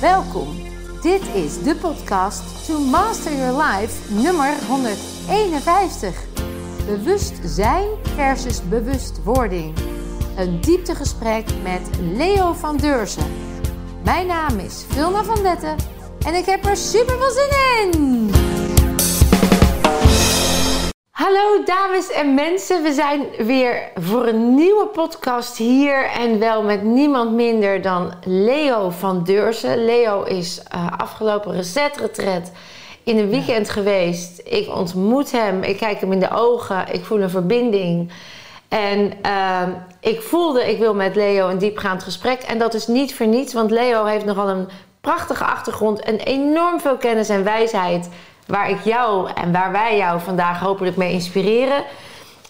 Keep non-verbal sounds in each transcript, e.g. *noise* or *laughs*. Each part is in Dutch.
Welkom. Dit is de podcast To Master Your Life nummer 151. Bewust zijn versus bewustwording. Een dieptegesprek met Leo van Deurzen. Mijn naam is Vilna van Detten en ik heb er super veel zin in. Hallo dames en mensen, we zijn weer voor een nieuwe podcast hier en wel met niemand minder dan Leo van Deurzen. Leo is uh, afgelopen resetretret in een weekend geweest. Ik ontmoet hem, ik kijk hem in de ogen, ik voel een verbinding. En uh, ik voelde, ik wil met Leo een diepgaand gesprek. En dat is niet voor niets, want Leo heeft nogal een prachtige achtergrond en enorm veel kennis en wijsheid waar ik jou en waar wij jou vandaag hopelijk mee inspireren.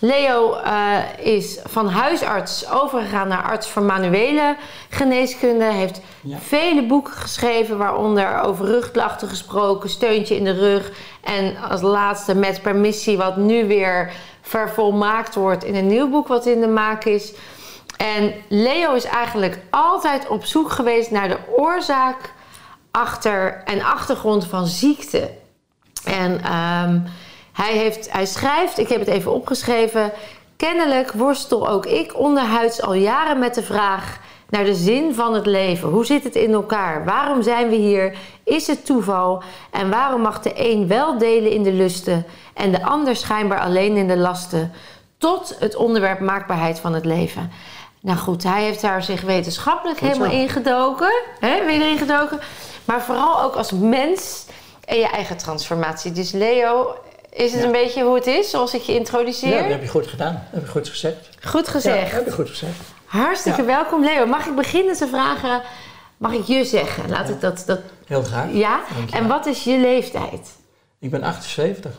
Leo uh, is van huisarts overgegaan naar arts voor manuele geneeskunde. Heeft ja. vele boeken geschreven, waaronder over rugklachten gesproken, steuntje in de rug. En als laatste met permissie, wat nu weer vervolmaakt wordt in een nieuw boek wat in de maak is. En Leo is eigenlijk altijd op zoek geweest naar de oorzaak achter en achtergrond van ziekte. En um, hij, heeft, hij schrijft, ik heb het even opgeschreven. Kennelijk worstel ook ik onderhuids al jaren met de vraag naar de zin van het leven. Hoe zit het in elkaar? Waarom zijn we hier? Is het toeval? En waarom mag de een wel delen in de lusten en de ander schijnbaar alleen in de lasten? Tot het onderwerp maakbaarheid van het leven. Nou goed, hij heeft daar zich wetenschappelijk helemaal ingedoken. Hè, weer ingedoken. Maar vooral ook als mens en je eigen transformatie. Dus Leo, is het ja. een beetje hoe het is, zoals ik je introduceer? Ja, dat heb je goed gedaan. Dat heb je goed gezegd. Goed gezegd. Ja, dat heb je goed gezegd. Hartstikke ja. welkom, Leo. Mag ik beginnen te vragen, mag ik je zeggen? Laat ik dat, dat... Heel graag. Ja? En wat is je leeftijd? Ik ben 78.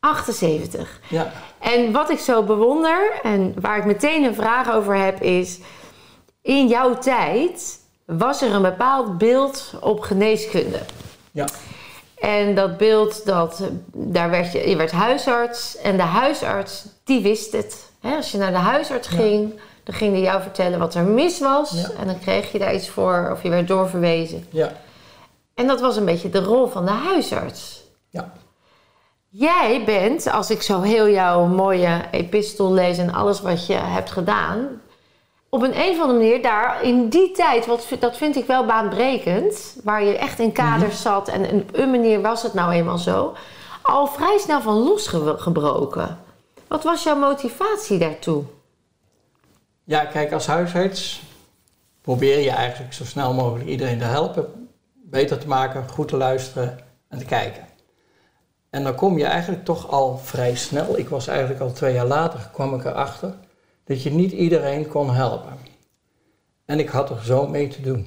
78. Ja. En wat ik zo bewonder en waar ik meteen een vraag over heb is... In jouw tijd was er een bepaald beeld op geneeskunde. Ja. En dat beeld, dat, daar werd je, je werd huisarts. En de huisarts, die wist het. He, als je naar de huisarts ja. ging, dan ging hij jou vertellen wat er mis was. Ja. En dan kreeg je daar iets voor of je werd doorverwezen. Ja. En dat was een beetje de rol van de huisarts. Ja. Jij bent, als ik zo heel jouw mooie epistel lees en alles wat je hebt gedaan, op een, een of andere manier daar in die tijd, wat, dat vind ik wel baanbrekend, waar je echt in kaders -hmm. zat en op een manier was het nou eenmaal zo, al vrij snel van losgebroken. Wat was jouw motivatie daartoe? Ja, kijk, als huisarts probeer je eigenlijk zo snel mogelijk iedereen te helpen, beter te maken, goed te luisteren en te kijken. En dan kom je eigenlijk toch al vrij snel, ik was eigenlijk al twee jaar later, kwam ik erachter dat je niet iedereen kon helpen. En ik had er zo mee te doen.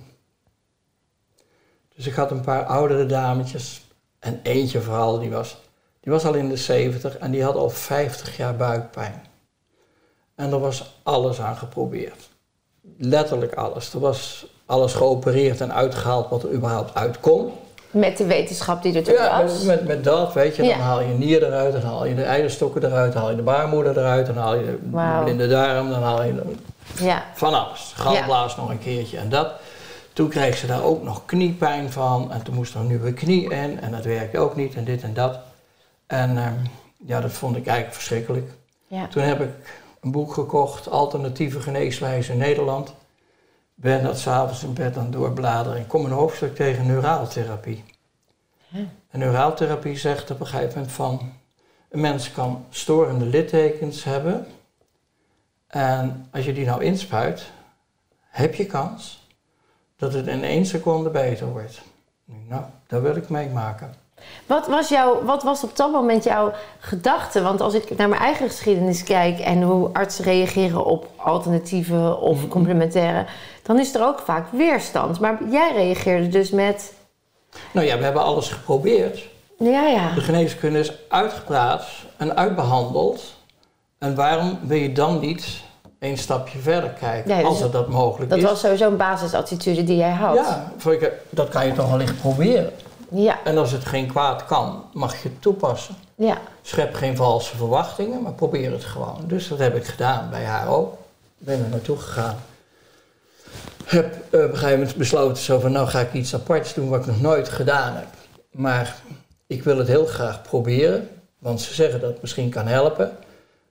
Dus ik had een paar oudere dametjes en eentje vooral, die was, die was al in de 70 en die had al 50 jaar buikpijn. En er was alles aan geprobeerd. Letterlijk alles. Er was alles geopereerd en uitgehaald wat er überhaupt uit kon. Met de wetenschap die er toen ja, was? Met, met dat, weet je. Dan ja. haal je nier eruit, dan haal je de eierstokken eruit, dan haal je de baarmoeder eruit, dan haal je de wow. blinde darm, dan haal je de, ja. van alles. Galblaas nog een keertje en dat. Toen kreeg ze daar ook nog kniepijn van en toen moest er een nieuwe knie in en dat werkte ook niet en dit en dat. En uh, ja, dat vond ik eigenlijk verschrikkelijk. Ja. Toen heb ik een boek gekocht, Alternatieve Geneeswijze in Nederland ben dat s'avonds in bed aan doorbladeren en kom een hoofdstuk tegen neuraaltherapie. Huh. En neuraaltherapie zegt op een gegeven moment van, een mens kan storende littekens hebben en als je die nou inspuit, heb je kans dat het in één seconde beter wordt. Nou, dat wil ik meemaken. Wat was, jouw, wat was op dat moment jouw gedachte? Want als ik naar mijn eigen geschiedenis kijk en hoe artsen reageren op alternatieve of complementaire, dan is er ook vaak weerstand. Maar jij reageerde dus met. Nou ja, we hebben alles geprobeerd. Ja, ja. De geneeskunde is uitgepraat en uitbehandeld. En waarom wil je dan niet een stapje verder kijken, Ja, dus als het dat mogelijk Dat is? was sowieso een basisattitude die jij had. Ja, voor ik- dat kan je toch wel echt proberen. Ja. En als het geen kwaad kan, mag je het toepassen. ja. Schep geen valse verwachtingen, maar probeer het gewoon. Dus dat heb ik gedaan bij haar ook. Ben er naartoe gegaan. heb eh, op een gegeven moment besloten zo van nou ga ik iets aparts doen wat ik nog nooit gedaan heb. Maar ik wil het heel graag proberen, want ze zeggen dat het misschien kan helpen.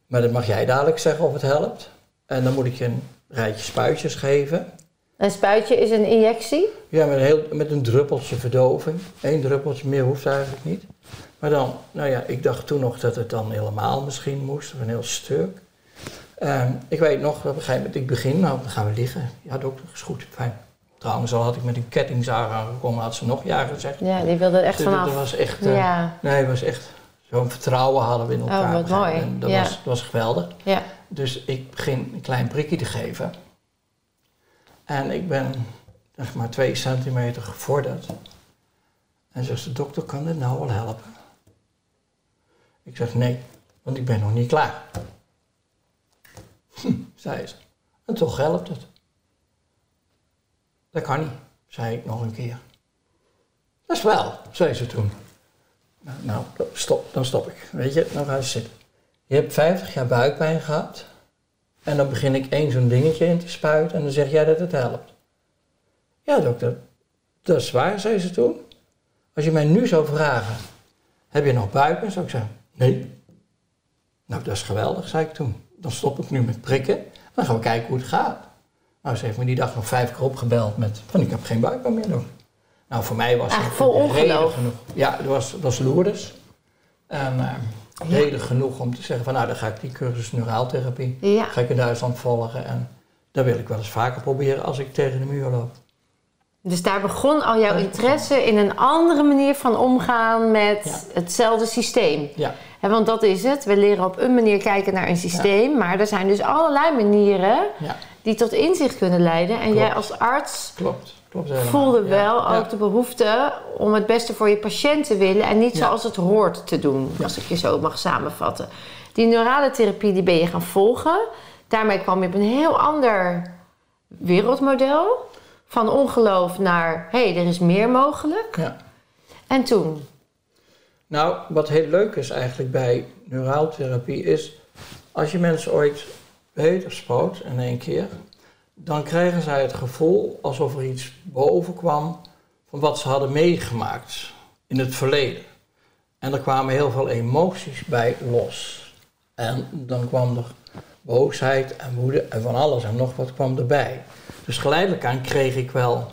Maar dat mag jij dadelijk zeggen of het helpt. En dan moet ik je een rijtje spuitjes geven. Een spuitje is een injectie? Ja, met een, heel, met een druppeltje verdoving. Eén druppeltje, meer hoeft eigenlijk niet. Maar dan, nou ja, ik dacht toen nog dat het dan helemaal misschien moest, of een heel stuk. Ehm, ik weet nog, op een gegeven moment, ik begin, nou dan gaan we liggen. Ja dokter, is goed, fijn. Trouwens, al had ik met een kettingzaag aangekomen, had ze nog ja gezegd. Ja, die wilde er echt Dus vanaf. Dat was echt, eh, Ja. nee, het was echt, zo'n vertrouwen hadden we in elkaar. Oh, wat mooi. En dat, Ja. was, dat was geweldig. Ja. Dus ik begin een klein prikje te geven. En ik ben zeg maar twee centimeter gevorderd. En zegt de dokter, kan dit nou wel helpen? Ik zeg nee, want ik ben nog niet klaar. Hm, zei ze. En toch helpt het. Dat kan niet, zei ik nog een keer. Dat is wel, zei ze toen. Nou, nou, stop, dan stop ik. Weet je, dan ga je zitten. Je hebt 50 jaar buikpijn gehad. En dan begin ik één zo'n dingetje in te spuiten en dan zeg jij dat het helpt. Ja, dokter, dat is waar, zei ze toen. Als je mij nu zou vragen, heb je nog buikpijn? Zou ik zeggen, nee. Nou, dat is geweldig, zei ik toen. Dan stop ik nu met prikken en dan gaan we kijken hoe het gaat. Nou, ze heeft me die dag nog vijf keer opgebeld met van ik heb geen buikpijn meer. Dokter. Nou, voor mij was het reden genoeg. Ja, dat was, dat was Lourdes. En eh, reden genoeg om te zeggen van nou, dan ga ik die cursus neuraaltherapie ga ik in Duitsland volgen. En dat wil ik wel eens vaker proberen als ik tegen de muur loop. Dus daar begon al jouw interesse in een andere manier van omgaan met Ja. hetzelfde systeem. Ja, want dat is het. We leren op een manier kijken naar een systeem, maar er zijn dus allerlei manieren ja, die tot inzicht kunnen leiden. En Klopt. jij als arts klopt. Klopt helemaal. voelde wel ja. ook de behoefte om het beste voor je patiënt te willen en niet zoals het hoort te doen, als ik je zo mag samenvatten. Die neurale therapie die ben je gaan volgen. Daarmee kwam je op een heel ander wereldmodel. Van ongeloof naar, hé, hey, er is meer mogelijk. Ja. En toen? Nou, wat heel leuk is eigenlijk bij neuraaltherapie is... als je mensen ooit weet of spoot in één keer... dan krijgen zij het gevoel alsof er iets boven kwam... van wat ze hadden meegemaakt in het verleden. En er kwamen heel veel emoties bij los. En dan kwam er boosheid en woede en van alles en nog wat kwam erbij. Dus geleidelijk aan kreeg ik wel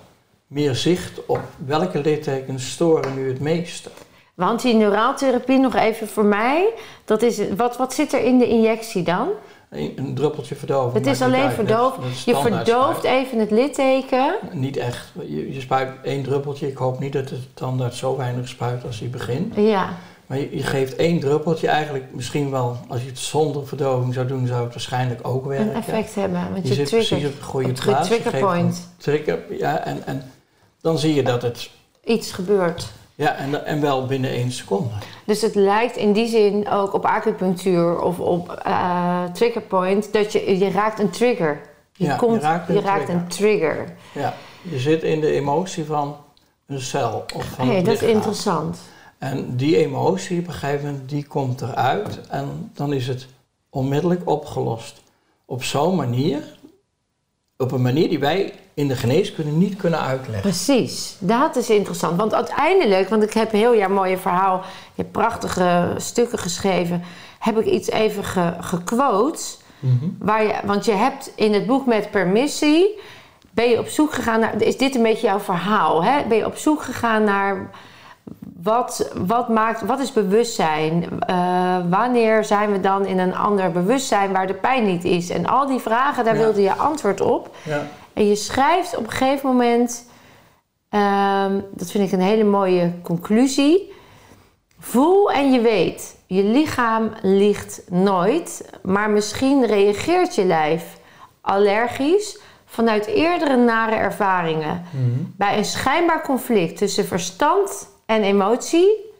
meer zicht op welke littekens storen nu het meeste. Want die neuraaltherapie, nog even voor mij, dat is, wat, wat zit er in de injectie dan? Een, druppeltje verdoving. Het is alleen verdoofd. Je verdooft spuit. even het litteken. Niet echt. Je, je spuit één druppeltje. Ik hoop niet dat het tandarts zo weinig spuit als hij begint. Ja, Maar je, je geeft één druppeltje. Eigenlijk misschien wel, als je het zonder verdoving zou doen, zou het waarschijnlijk ook werken. een effect hebben. Want Je, je, zit precies op de goede op plaats. Trigger point. Trigger, ja, en, en dan zie je dat het... iets gebeurt. Ja, en, en wel binnen één seconde. Dus het lijkt in die zin ook op acupunctuur of op eh trigger point dat je, je raakt een trigger. Je, Ja, je komt, raakt een je raakt trigger. een trigger. Ja, je zit in de emotie van een cel of van het dat is interessant. En die emotie op een gegeven moment, die komt eruit en dan is het onmiddellijk opgelost. Op zo'n manier, op een manier die wij in de geneeskunde niet kunnen uitleggen. Precies, dat is interessant. Want uiteindelijk, want ik heb een heel jaar mooie verhaal, je hebt prachtige stukken geschreven, heb ik iets even ge, gequote. Waar je, want je hebt in het boek met permissie, ben je op zoek gegaan naar, is dit een beetje jouw verhaal? Hè? Ben je op zoek gegaan naar wat, wat, maakt, wat is bewustzijn? Eh, wanneer zijn we dan in een ander bewustzijn waar de pijn niet is? En al die vragen, daar Ja. wilde je antwoord op. Ja, En je schrijft op een gegeven moment, ehm, dat vind ik een hele mooie conclusie. Voel en je weet, je lichaam liegt nooit, maar misschien reageert je lijf allergisch vanuit eerdere nare ervaringen. Bij een schijnbaar conflict tussen verstand en emotie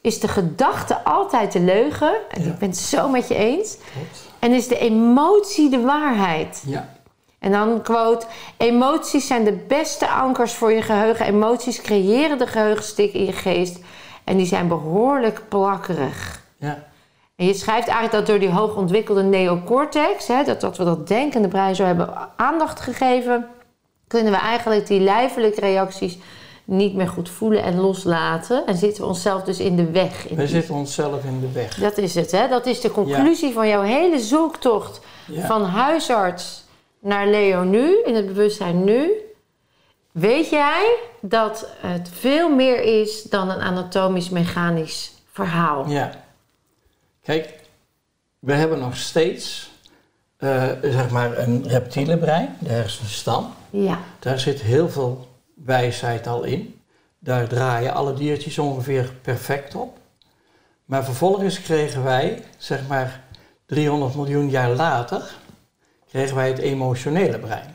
is de gedachte altijd de leugen. En Ja. ik ben het zo met je eens. klopt. En is de emotie de waarheid. Ja, En dan quote: Emoties zijn de beste ankers voor je geheugen. Emoties creëren de geheugenstik in je geest. En die zijn behoorlijk plakkerig. ja, En je schrijft eigenlijk dat door die hoogontwikkelde neocortex, hè, dat, dat we dat denkende brein zo hebben aandacht gegeven, kunnen we eigenlijk die lijfelijke reacties niet meer goed voelen en loslaten. En zitten we onszelf dus in de weg. In We zitten onszelf in de weg. Dat is het, hè? Dat is de conclusie van jouw hele zoektocht Ja. van huisarts naar Leo nu, in het bewustzijn nu. Weet jij dat het veel meer is dan een anatomisch-mechanisch verhaal? Ja. Kijk, we hebben nog steeds eh, zeg maar een reptiele brein, de hersenstam. Ja. Daar zit heel veel wijsheid al in. Daar draaien alle diertjes ongeveer perfect op. Maar vervolgens kregen wij, zeg maar 300 miljoen jaar later, kregen wij het emotionele brein.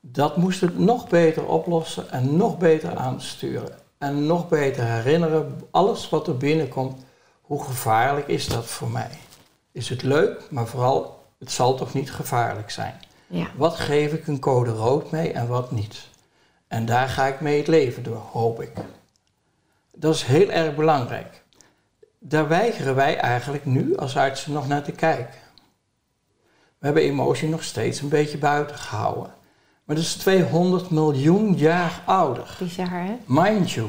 Dat moest het nog beter oplossen en nog beter aansturen. En nog beter herinneren, alles wat er binnenkomt, hoe gevaarlijk is dat voor mij? Is het leuk, maar vooral, het zal toch niet gevaarlijk zijn? Ja. Wat geef ik een code rood mee en wat niet? En daar ga ik mee het leven door, hoop ik. Dat is heel erg belangrijk. Daar weigeren wij eigenlijk nu als artsen nog naar te kijken. We hebben emotie nog steeds een beetje buiten gehouden. Maar dat is 200 miljoen jaar ouder. Bizar, hè? Mind you.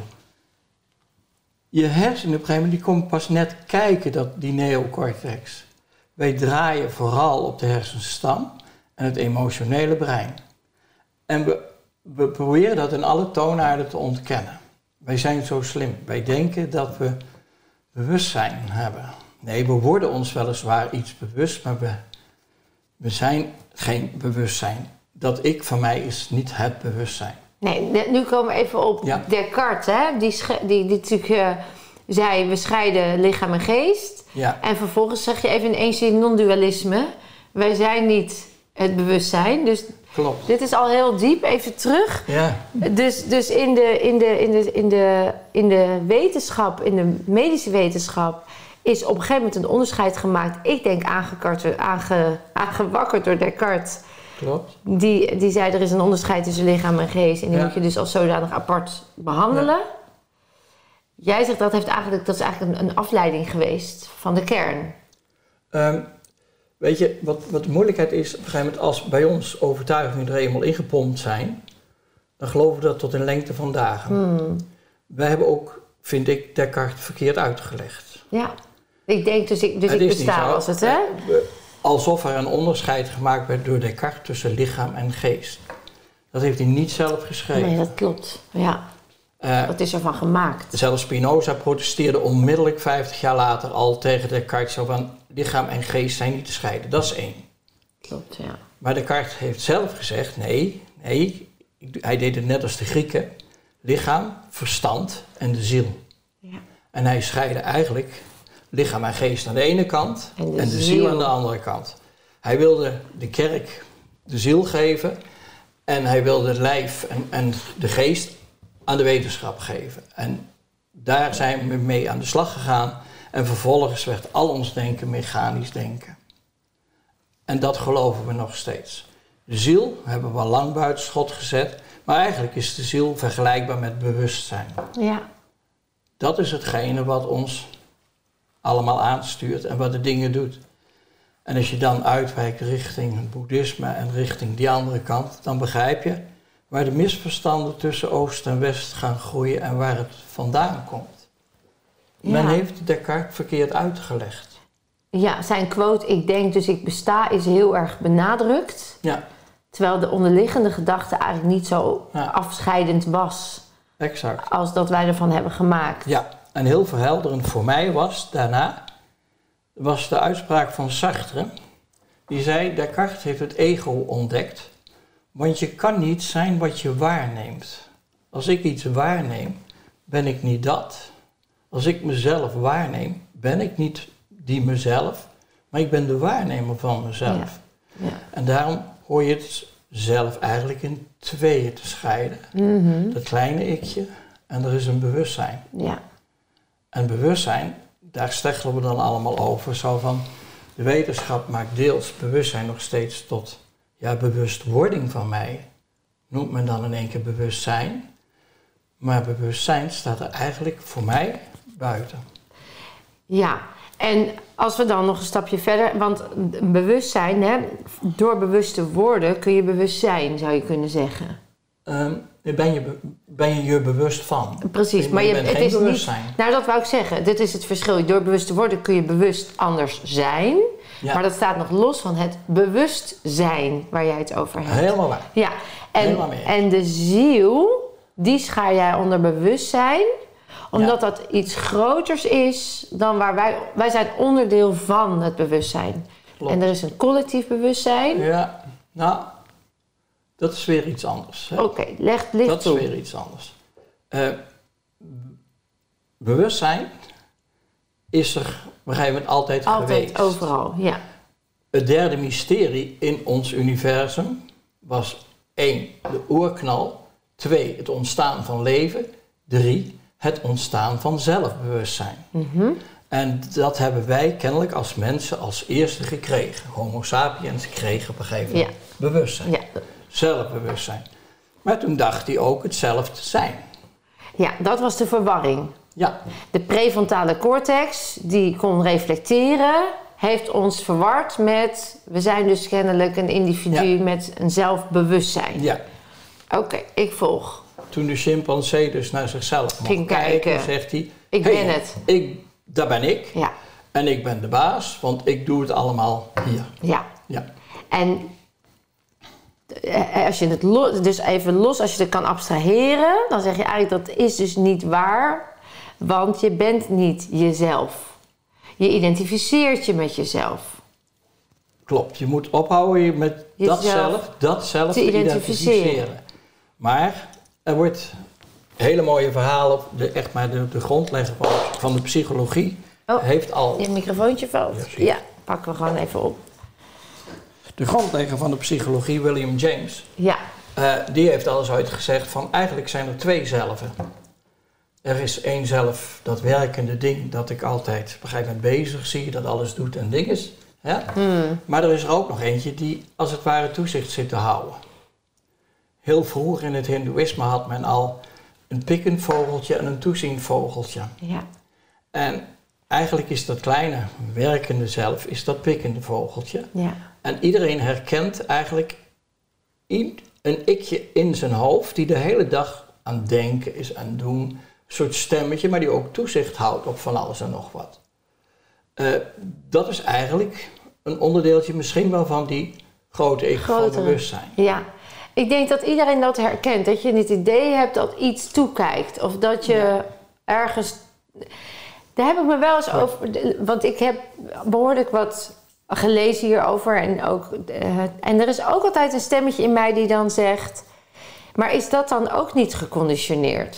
Je hersenen op een gegeven moment die komen pas net kijken, dat, die neocortex. Wij draaien vooral op de hersenstam en het emotionele brein. En we, we proberen dat in alle toonaarden te ontkennen. Wij zijn zo slim. Wij denken dat we bewustzijn hebben. Nee, we worden ons weliswaar iets bewust, maar we, we zijn geen bewustzijn. Dat ik van mij is niet het bewustzijn. Nee, ne- nu komen we even op Ja. Descartes, hè? Die, die, die natuurlijk eh, zei, we scheiden lichaam en geest. Ja, En vervolgens zeg je even in één zin non-dualisme. Wij zijn niet het bewustzijn. Dus klopt. dit is al heel diep. Even terug. Ja, Dus, dus in, de, in, de, in, de, in, de, in de wetenschap, in de medische wetenschap, is op een gegeven moment een onderscheid gemaakt. Ik denk aange, aangewakkerd door Descartes. klopt. Die, die zei er is een onderscheid tussen lichaam en geest. En die Ja. moet je dus als zodanig apart behandelen. Jij zegt dat, heeft eigenlijk, dat is eigenlijk een, een afleiding geweest van de kern. Ehm, weet je, wat, wat de moeilijkheid is, op een gegeven moment als bij ons overtuigingen er eenmaal ingepompt zijn, dan geloven we dat tot in lengte van dagen. Hmm. Wij hebben ook, vind ik, Descartes verkeerd uitgelegd. Ja. Ik denk dus ik, dus Het ik besta als het, hè? We- Alsof er een onderscheid gemaakt werd door Descartes tussen lichaam en geest. Dat heeft hij niet zelf geschreven. Nee, dat klopt. Ja, Eh, wat is ervan gemaakt? Zelfs Spinoza protesteerde onmiddellijk 50 jaar later al tegen Descartes zo van lichaam en geest zijn niet te scheiden. Dat is één. Klopt, ja. Maar Descartes heeft zelf gezegd, nee, nee, hij deed het net als de Grieken. Lichaam, verstand en de ziel. ja. En hij scheidde eigenlijk lichaam en geest aan de ene kant En en de de, ziel. ziel. aan de andere kant. Hij wilde de kerk de ziel geven en hij wilde het lijf en, en de geest aan de wetenschap geven. En daar zijn we mee aan de slag gegaan en vervolgens werd al ons denken mechanisch denken. En dat geloven we nog steeds. De ziel hebben we al lang buiten schot gezet, maar eigenlijk is de ziel vergelijkbaar met bewustzijn. Ja, Dat is hetgene wat ons allemaal aanstuurt en wat de dingen doet. En als je dan uitwijkt richting het boeddhisme en richting die andere kant, dan begrijp je waar de misverstanden tussen Oost en West gaan groeien en waar het vandaan komt. Men heeft Descartes verkeerd uitgelegd. ja, zijn quote, ik denk dus ik besta, is heel erg benadrukt. Ja, Terwijl de onderliggende gedachte eigenlijk niet zo Ja. afscheidend was exact. als dat wij ervan hebben gemaakt. Ja, en heel verhelderend voor mij was daarna, was de uitspraak van Sartre. Die zei, Descartes heeft het ego ontdekt, want je kan niet zijn wat je waarneemt. Als ik iets waarneem, ben ik niet dat. Als ik mezelf waarneem, ben ik niet die mezelf, maar ik ben de waarnemer van mezelf. Ja. En daarom hoor je het zelf eigenlijk in tweeën te scheiden. Mhm. Dat kleine ikje en er is een bewustzijn. ja. En bewustzijn, daar steggelen we dan allemaal over. Zo van, de wetenschap maakt deels bewustzijn nog steeds tot ja, bewustwording van mij. Noemt men dan in één keer bewustzijn. Maar bewustzijn staat er eigenlijk voor mij buiten. Ja, En als we dan nog een stapje verder, want bewustzijn, hè, door bewust te worden kun je bewust zijn, zou je kunnen zeggen. Ehm, ben, je, be- ben je je bewust van? Precies, Je maar je, bent het geen is niet. bewustzijn. Nou, dat wou ik zeggen. Dit is het verschil. Door bewust te worden kun je bewust anders zijn. Ja. Maar dat staat nog los van het bewustzijn waar jij het over hebt. Helemaal waar. Ja, en, Helemaal mee en de ziel, die schaar jij onder bewustzijn, omdat dat iets groters is dan waar wij. Wij zijn onderdeel van het bewustzijn. Klopt. En er is een collectief bewustzijn. Ja, nou, dat is weer iets anders. Oké, leg licht dat is toe. weer iets anders. Eh, bewustzijn is er op een gegeven moment altijd, Altijd geweest. overal, ja. Het derde mysterie in ons universum was één, de oerknal. Twee, het ontstaan van leven. Drie, het ontstaan van zelfbewustzijn. Mhm. En dat hebben wij kennelijk als mensen als eerste gekregen. Homo sapiens kregen op een gegeven moment bewustzijn. Ja. Zelfbewustzijn. Maar toen dacht hij ook het zelf te zijn. ja, dat was de verwarring. Ja, De prefrontale cortex, die kon reflecteren, heeft ons verward met... we zijn dus kennelijk een individu Ja. met een zelfbewustzijn. ja. Oké, ik volg. Toen de chimpansee dus naar zichzelf Ging kijken, kijken. zegt hij... Ik "Hey, ben het." Ik, daar ben ik. Ja, En ik ben de baas, want ik doe het allemaal hier. ja. Ja, En eh, als je het los, dus even los, als je het kan abstraheren, dan zeg je eigenlijk dat is dus niet waar, want je bent niet jezelf. Je identificeert je met jezelf. klopt. Je moet ophouden met Jezelf dat zelf, dat zelf te te, identificeren. identificeren. Maar er wordt hele mooie verhalen, de, echt maar de, de grondlegger van, van de psychologie Oh. heeft al... Je microfoontje valt. Ja, pakken we gewoon even op. De grondlegger van de psychologie, William James, Ja, Eh, die heeft al eens ooit gezegd van eigenlijk zijn er twee zelven. Er is één zelf, dat werkende ding dat ik altijd op een gegeven moment bezig zie, dat alles doet en ding is. Ja? Maar er is er ook nog eentje die als het ware toezicht zit te houden. Heel vroeg in het hindoeïsme had men al een pikkend vogeltje en een toeziend vogeltje. ja, En eigenlijk is dat kleine werkende zelf, is dat pikkende vogeltje. ja. En iedereen herkent eigenlijk een ikje in zijn hoofd die de hele dag aan denken is, aan doen. Een soort stemmetje, maar die ook toezicht houdt op van alles en nog wat. Eh, dat is eigenlijk een onderdeeltje misschien wel van die grote ik van bewustzijn. Ja, ik denk dat iedereen dat herkent. Dat je het idee hebt dat iets toekijkt. Of dat je ergens... Daar heb ik me wel eens over... Want ik heb behoorlijk wat gelezen hierover. En, ook, eh, en er is ook altijd een stemmetje in mij die dan zegt... Maar is dat dan ook niet geconditioneerd?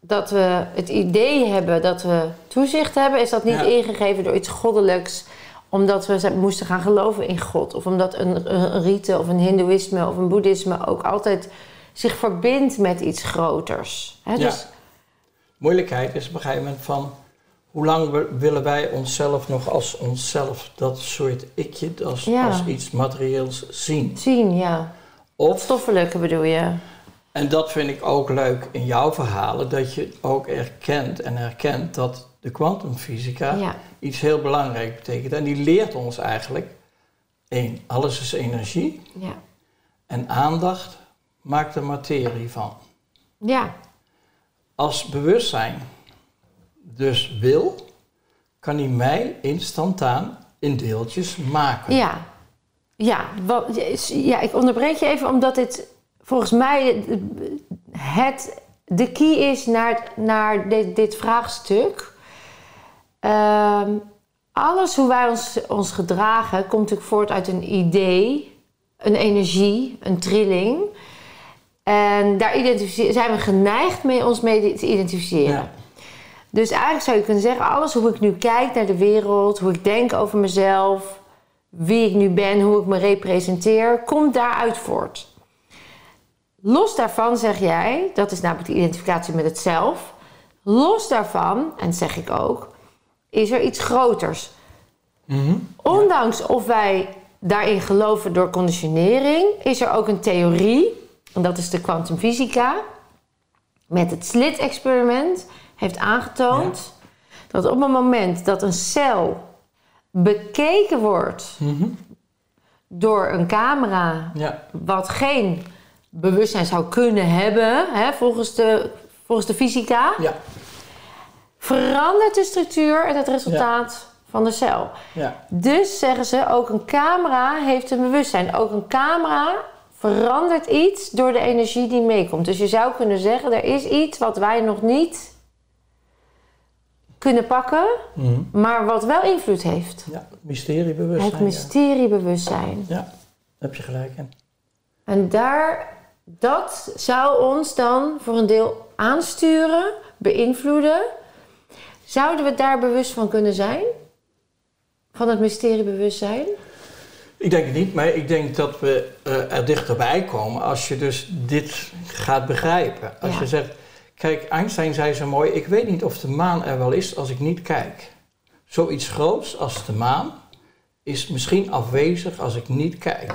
Dat we het idee hebben dat we toezicht hebben... is dat niet Ja. ingegeven door iets goddelijks omdat we moesten gaan geloven in God. Of omdat een, een, rite of een hindoeïsme of een boeddhisme ook altijd zich verbindt met iets groters. Hè, Ja. dus, Moeilijkheid is op een gegeven moment van hoe lang we- willen wij onszelf nog als onszelf, dat soort ikje, als, Ja. als iets materieels zien. zien, ja. Of Stoffelijke bedoel je? En dat vind ik ook leuk in jouw verhalen, dat je ook erkent en herkent dat de kwantumfysica Ja. iets heel belangrijk betekent. En die leert ons eigenlijk, één, alles is energie Ja. en aandacht maakt er materie van. Ja, Als bewustzijn dus wil, kan hij mij instantaan in deeltjes maken. ja. Ja, ja, ik onderbreek je even omdat dit volgens mij het, de key is naar, naar dit, dit vraagstuk. Ehm, alles hoe wij ons, ons gedragen komt natuurlijk voort uit een idee, een energie, een trilling. En daar zijn we geneigd mee ons mee te identificeren. Ja. Dus eigenlijk zou je kunnen zeggen, alles hoe ik nu kijk naar de wereld, hoe ik denk over mezelf, wie ik nu ben, hoe ik me representeer, komt daaruit voort. Los daarvan zeg jij, dat is namelijk de identificatie met het zelf. Los daarvan, en zeg ik ook, is er iets groters. Mhm. Ondanks of wij daarin geloven door conditionering, is er ook een theorie, en dat is de kwantumfysica, met het slit-experiment, heeft aangetoond dat dat op het moment dat een cel bekeken wordt Mhm. door een camera, Ja, wat geen bewustzijn zou kunnen hebben, hè, volgens, de, volgens de fysica, ja, verandert de structuur en het resultaat van de cel. ja. Dus zeggen ze, ook een camera heeft een bewustzijn. Ook een camera verandert iets door de energie die meekomt. Dus je zou kunnen zeggen, er is iets wat wij nog niet kunnen pakken, Mhm. maar wat wel invloed heeft. ja. Mysteriebewustzijn. Het mysteriebewustzijn. Ja. ja, daar heb je gelijk in. En daar, dat zou ons dan voor een deel aansturen, beïnvloeden. Zouden we daar bewust van kunnen zijn? Van het mysteriebewustzijn? Ik denk het niet, maar ik denk dat we eh, er dichterbij komen als je dus dit gaat begrijpen. Als Ja. je zegt, kijk, Einstein zei zo mooi, ik weet niet of de maan er wel is als ik niet kijk. Zoiets groots als de maan is misschien afwezig als ik niet kijk.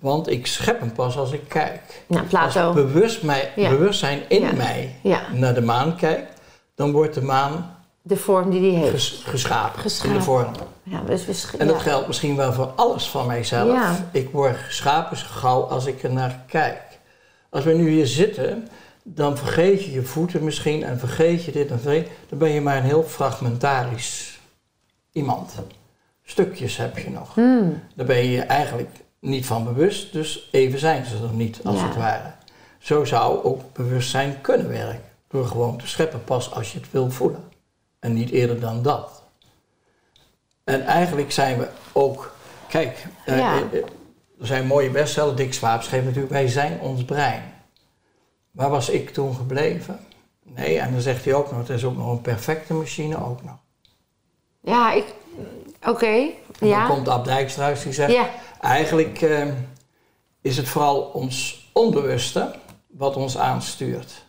Want ik schep hem pas als ik kijk. Nou, Plato. Als bewust mij, Ja. bewustzijn in Ja. mij naar de maan kijkt, dan wordt de maan de vorm die die heeft. ges- geschapen, Geschapen. in de vorm. Ja, dus we sch- En dat ja. geldt misschien wel voor alles van mijzelf. Ja. Ik word geschapen zo gauw als ik er naar kijk. Als we nu hier zitten, dan vergeet je je voeten misschien en vergeet je dit en vergeet. Dan ben je maar een heel fragmentarisch iemand. Stukjes heb je nog. Hmm. Daar ben je je eigenlijk niet van bewust, dus even zijn ze er niet, als Ja. het ware. Zo zou ook bewustzijn kunnen werken. Door gewoon te scheppen pas als je het wil voelen. En niet eerder dan dat. En eigenlijk zijn we ook... Kijk, eh, Ja. eh, eh, er zijn mooie bestseller. Dick Swaap schreef natuurlijk... Wij zijn ons brein. Waar was ik toen gebleven? Nee, en dan zegt hij ook nog... Het is ook nog een perfecte machine ook nog. Ja, ik... Oké, En dan ja. komt Ab Dijkstruis die zegt... Ja, Eigenlijk eh, is het vooral ons onbewuste wat ons aanstuurt.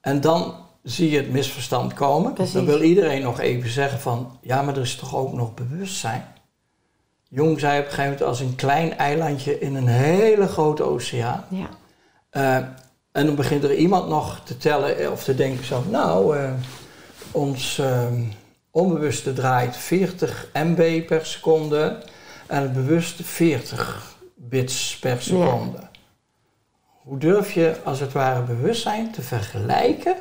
En dan zie je het misverstand komen. Precies. Dan wil iedereen nog even zeggen van... ja, maar er is toch ook nog bewustzijn? Jung zei op een gegeven moment als een klein eilandje in een hele grote oceaan. ja. Eh, en dan begint er iemand nog te tellen of te denken zo... nou, eh, ons eh, onbewuste draait 40 MB per seconde... en het bewuste 40 bits per seconde. Hoe durf je als het ware bewustzijn te vergelijken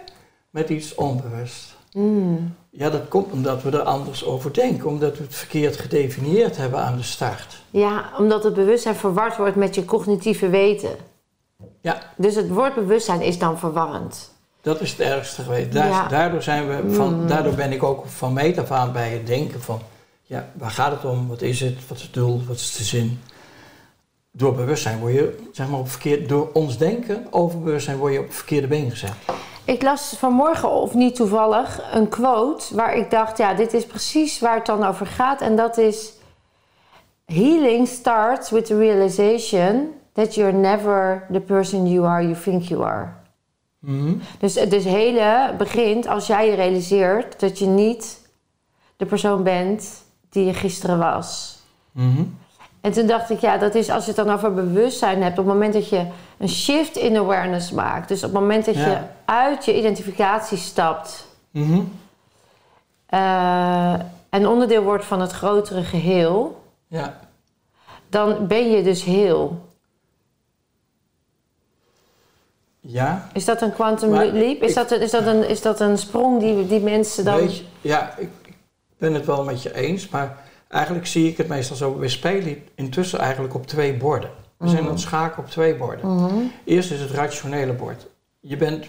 met iets onbewust? Mm. Ja, dat komt omdat we er anders over denken. Omdat we het verkeerd gedefinieerd hebben aan de start. ja, omdat het bewustzijn verward wordt met je cognitieve weten. Ja, Dus het woord bewustzijn is dan verwarrend. Dat is het ergste geweest. Daar- Ja. Daardoor, zijn we van, daardoor ben ik ook van meet af aan bij het denken van... Ja, waar gaat het om? Wat is het? Wat is het doel? Wat is de zin? Door bewustzijn word je, zeg maar, op verkeerd... Door ons denken over bewustzijn word je op het verkeerde been gezet. Ik las vanmorgen, of niet toevallig, een quote waar ik dacht, ja, dit is precies waar het dan over gaat. En dat is: Healing starts with the realization that you're never the person you are, you think you are. Mhm. Dus het dus hele begint als jij je realiseert dat je niet de persoon bent die je gisteren was. Mhm. En toen dacht ik, ja, dat is als je het dan over bewustzijn hebt. Op het moment dat je een shift in awareness maakt. Dus op het moment dat je uit je identificatie stapt. Mhm. eh, en onderdeel wordt van het grotere geheel. Ja. Dan ben je dus heel. Ja. Is dat een quantum Maar leap? Is ik- dat, een, is, dat een, is dat een sprong die, die mensen dan... Weet je, ja, ik, ik ben het wel met je eens, maar eigenlijk zie ik het meestal zo. We spelen intussen eigenlijk op twee borden. We zijn aan het schakelen op twee borden. Mhm. Eerst is het rationele bord. Je bent,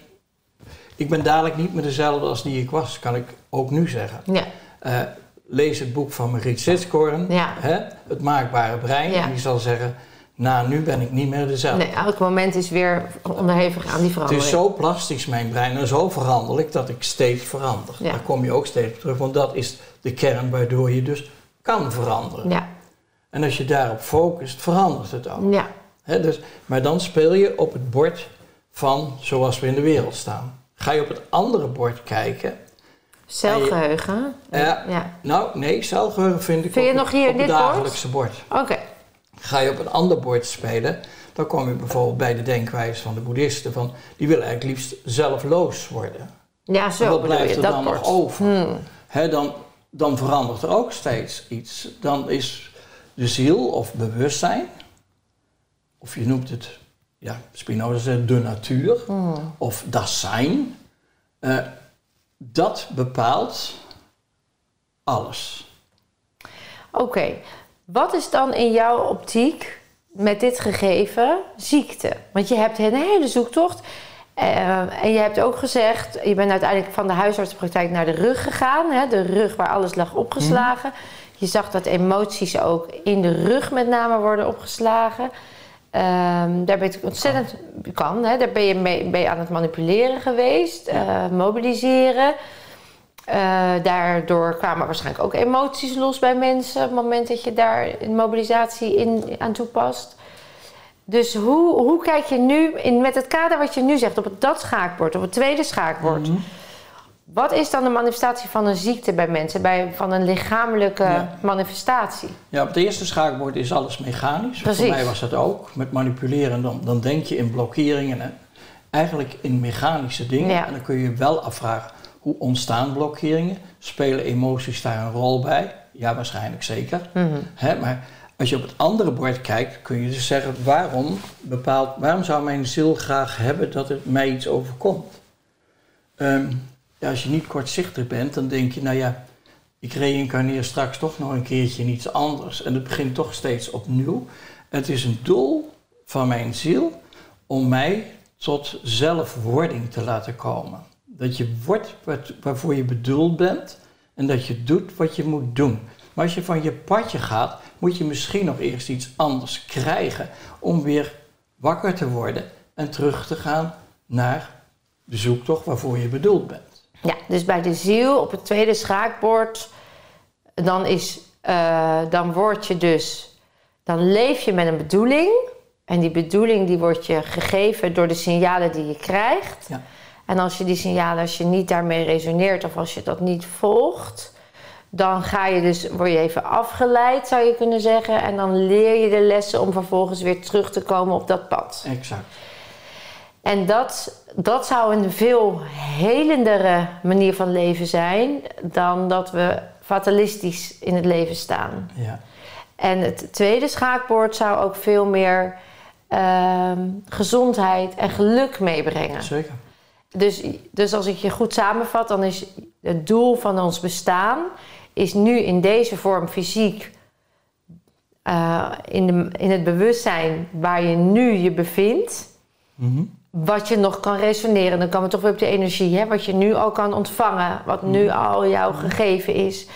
ik ben dadelijk niet meer dezelfde als die ik was, kan ik ook nu zeggen. Ja, Eh, lees het boek van Mariet Sitzkorn, Ja. hè, Het Maakbare Brein. Ja. En die zal zeggen, nou, nu ben ik niet meer dezelfde. nee, elk moment is weer onderhevig aan die Het verandering. is zo plastisch, mijn brein, en zo veranderlijk dat ik steeds verander. Daar kom je ook steeds op terug, want dat is de kern waardoor je dus kan veranderen. Ja, En als je daarop focust, verandert het ook. ja, dus, maar dan speel je op het bord van zoals we in de wereld staan. Ga je op het andere bord kijken. celgeheugen. Ja. Ja, Nou, nee, celgeheugen vind ik Vind je op, nog hier op dit het bord? dagelijkse bord. oké. Ga je op een ander bord spelen, dan kom je bijvoorbeeld bij de denkwijze van de boeddhisten. Van, die willen eigenlijk liefst zelfloos worden. Ja, En zo wat blijft je, er dat dan bord. nog over? Hmm. hè, dan, dan verandert er ook steeds iets. Dan is de ziel of bewustzijn, of je noemt het, ja, Spinoza zegt de natuur, of das zijn, eh, dat bepaalt alles. Oké, wat is dan in jouw optiek met dit gegeven ziekte? Want je hebt een hele zoektocht. Eh, en je hebt ook gezegd, je bent uiteindelijk van de huisartsenpraktijk naar de rug gegaan. Hè? De rug waar alles lag opgeslagen. Je zag dat emoties ook in de rug met name worden opgeslagen. Ehm, daar ben je ontzettend kan. Hè? Daar ben je, mee, ben je aan het manipuleren geweest, eh, mobiliseren. Eh, daardoor kwamen waarschijnlijk ook emoties los bij mensen op het moment dat je daar een mobilisatie in, aan toepast. Dus hoe, hoe kijk je nu, in, met het kader wat je nu zegt, op het, dat schaakbord, op het tweede schaakbord. Mhm. Wat is dan de manifestatie van een ziekte bij mensen, bij, van een lichamelijke Ja. manifestatie? Ja, op het eerste schaakbord is alles mechanisch. Precies. Voor mij was dat ook. Met manipuleren, dan, dan denk je in blokkeringen. En eigenlijk in mechanische dingen. Ja. En dan kun je wel afvragen, hoe ontstaan blokkeringen? Spelen emoties daar een rol bij? Ja, waarschijnlijk zeker. Hè, maar als je op het andere bord kijkt, kun je dus zeggen, waarom, bepaalt, waarom zou mijn ziel graag hebben dat het mij iets overkomt? Ehm, ja, als je niet kortzichtig bent, dan denk je, nou ja, ik reïncarneer straks toch nog een keertje in iets anders. En het begint toch steeds opnieuw. Het is een doel van mijn ziel om mij tot zelfwording te laten komen. Dat je wordt wat, waarvoor je bedoeld bent en dat je doet wat je moet doen. Maar als je van je padje gaat, moet je misschien nog eerst iets anders krijgen om weer wakker te worden en terug te gaan naar de zoektocht waarvoor je bedoeld bent. Ja, dus bij de ziel op het tweede schaakbord, dan, is, eh, dan word je dus, dan leef je met een bedoeling. En die bedoeling die wordt je gegeven door de signalen die je krijgt. Ja. En als je die signalen, als je niet daarmee resoneert of als je dat niet volgt, dan ga je dus, word je even afgeleid, zou je kunnen zeggen. En dan leer je de lessen om vervolgens weer terug te komen op dat pad. Exact. En dat, dat zou een veel helendere manier van leven zijn dan dat we fatalistisch in het leven staan. Ja. En het tweede schaakbord zou ook veel meer ehm, gezondheid en geluk meebrengen. Zeker. Dus, dus als ik je goed samenvat, dan is het doel van ons bestaan is nu in deze vorm fysiek eh, in, de, in het bewustzijn waar je nu je bevindt Mhm. wat je nog kan resoneren. Dan komen we toch weer op de energie, hè? wat je nu al kan ontvangen, wat nu al jou gegeven is.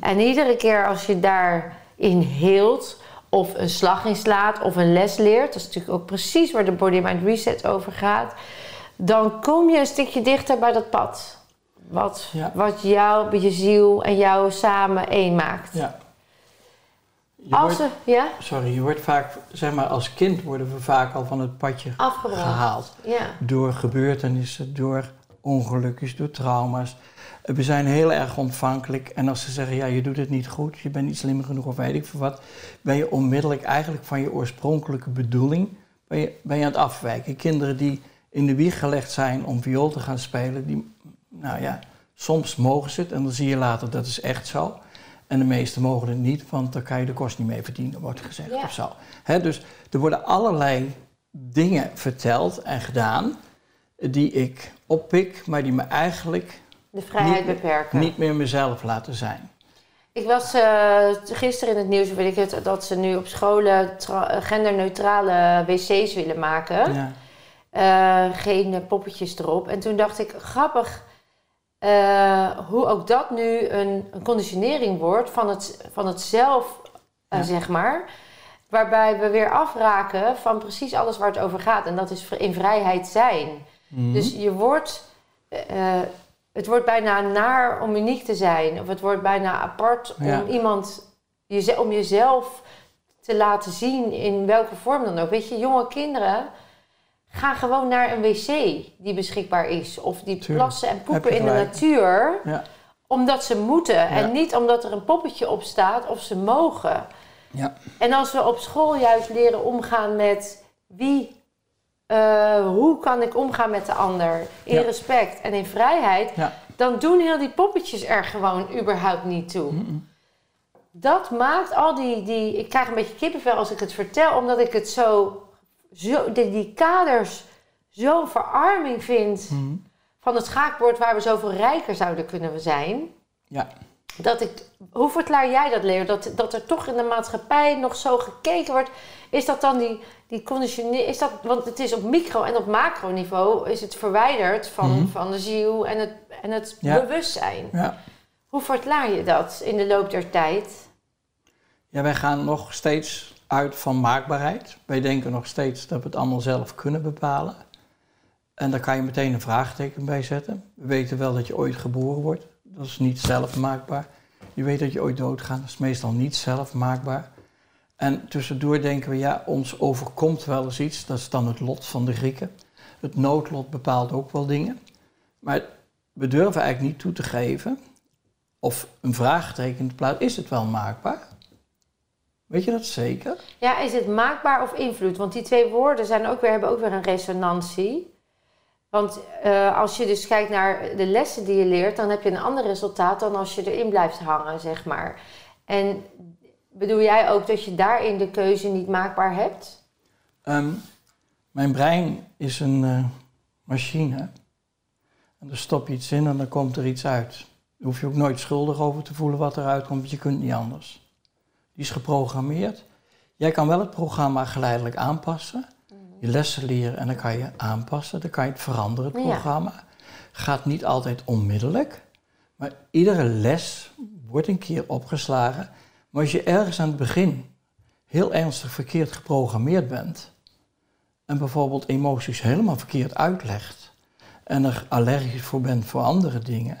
En iedere keer als je daarin heelt, of een slag inslaat, of een les leert, dat is natuurlijk ook precies waar de Body Mind Reset over gaat, dan kom je een stukje dichter bij dat pad. Wat, Ja. wat jou, je ziel en jou samen één maakt. Ja. Je Als wordt, we, ja, sorry, je wordt vaak, zeg maar, als kind worden we vaak al van het padje afgebracht. gehaald. Ja. Door gebeurtenissen, door ongelukjes, door trauma's. We zijn heel erg ontvankelijk. En als ze zeggen, ja, je doet het niet goed, je bent niet slim genoeg of weet ik veel wat, ben je onmiddellijk eigenlijk van je oorspronkelijke bedoeling ben je, ben je aan het afwijken. Kinderen die in de wieg gelegd zijn om viool te gaan spelen, die, nou ja, soms mogen ze het en dan zie je later dat is echt zo. En de meesten mogen het niet, want dan kan je de kost niet mee verdienen, wordt gezegd Ja. of zo. Dus er worden allerlei dingen verteld en gedaan die ik oppik, maar die me eigenlijk De vrijheid Niet- beperken. niet meer mezelf laten zijn. Ik was eh, gisteren in het nieuws, weet ik het, dat ze nu op scholen tra- genderneutrale wc's willen maken. Ja. Eh, geen poppetjes erop. En toen dacht ik, grappig eh, hoe ook dat nu een, een conditionering wordt van het, van het zelf, eh, Ja. zeg maar. Waarbij we weer afraken van precies alles waar het over gaat. En dat is in vrijheid zijn. Mhm. Dus je wordt, eh, het wordt bijna naar om uniek te zijn. Of het wordt bijna apart Ja. om iemand, om jezelf te laten zien in welke vorm dan ook. Weet je, jonge kinderen gaan gewoon naar een wc die beschikbaar is. Of die Tuurlijk. plassen en poepen in de natuur. Ja. Omdat ze moeten. En niet omdat er een poppetje op staat of ze mogen. Ja. En als we op school juist leren omgaan met wie, eh, hoe kan ik omgaan met de ander in Ja. respect en in vrijheid, Ja. dan doen heel die poppetjes er gewoon überhaupt niet toe. Dat maakt al die, die... Ik krijg een beetje kippenvel als ik het vertel, omdat ik het zo... zo die, die kaders zo'n verarming vind Mhm. van het schaakbord waar we zoveel rijker zouden kunnen zijn. Ja. Dat ik, hoe verklaar jij dat, Leo? Dat, dat er toch in de maatschappij nog zo gekeken wordt. Is dat dan die, die conditionering? Is dat, want het is op micro- en op macroniveau is het verwijderd van, Mhm. van de ziel en het, en het Ja. bewustzijn. Ja. Hoe verklaar je dat in de loop der tijd? ja, wij gaan nog steeds uit van maakbaarheid. Wij denken nog steeds dat we het allemaal zelf kunnen bepalen. En daar kan je meteen een vraagteken bij zetten. We weten wel dat je ooit geboren wordt. Dat is niet zelf maakbaar. Je weet dat je ooit doodgaat. Dat is meestal niet zelf maakbaar. En tussendoor denken we, ja, ons overkomt wel eens iets. Dat is dan het lot van de Grieken. Het noodlot bepaalt ook wel dingen. Maar we durven eigenlijk niet toe te geven of een vraagteken te plaatsen. Is het wel maakbaar? Weet je dat zeker? Ja, is het maakbaar of invloed? Want die twee woorden zijn ook weer, hebben ook weer een resonantie. Want eh, als je dus kijkt naar de lessen die je leert, dan heb je een ander resultaat dan als je erin blijft hangen, zeg maar. En bedoel jij ook dat je daarin de keuze niet maakbaar hebt? Ehm, mijn brein is een eh, machine. En daar stop je iets in en dan komt er iets uit. Daar hoef je ook nooit schuldig over te voelen wat eruit komt, want je kunt niet anders. Die is geprogrammeerd. Jij kan wel het programma geleidelijk aanpassen. Je lessen leren en dan kan je aanpassen. Dan kan je het veranderen, het Ja. programma. Gaat niet altijd onmiddellijk. Maar iedere les wordt een keer opgeslagen. Maar als je ergens aan het begin heel ernstig verkeerd geprogrammeerd bent... en bijvoorbeeld emoties helemaal verkeerd uitlegt... en er allergisch voor bent voor andere dingen...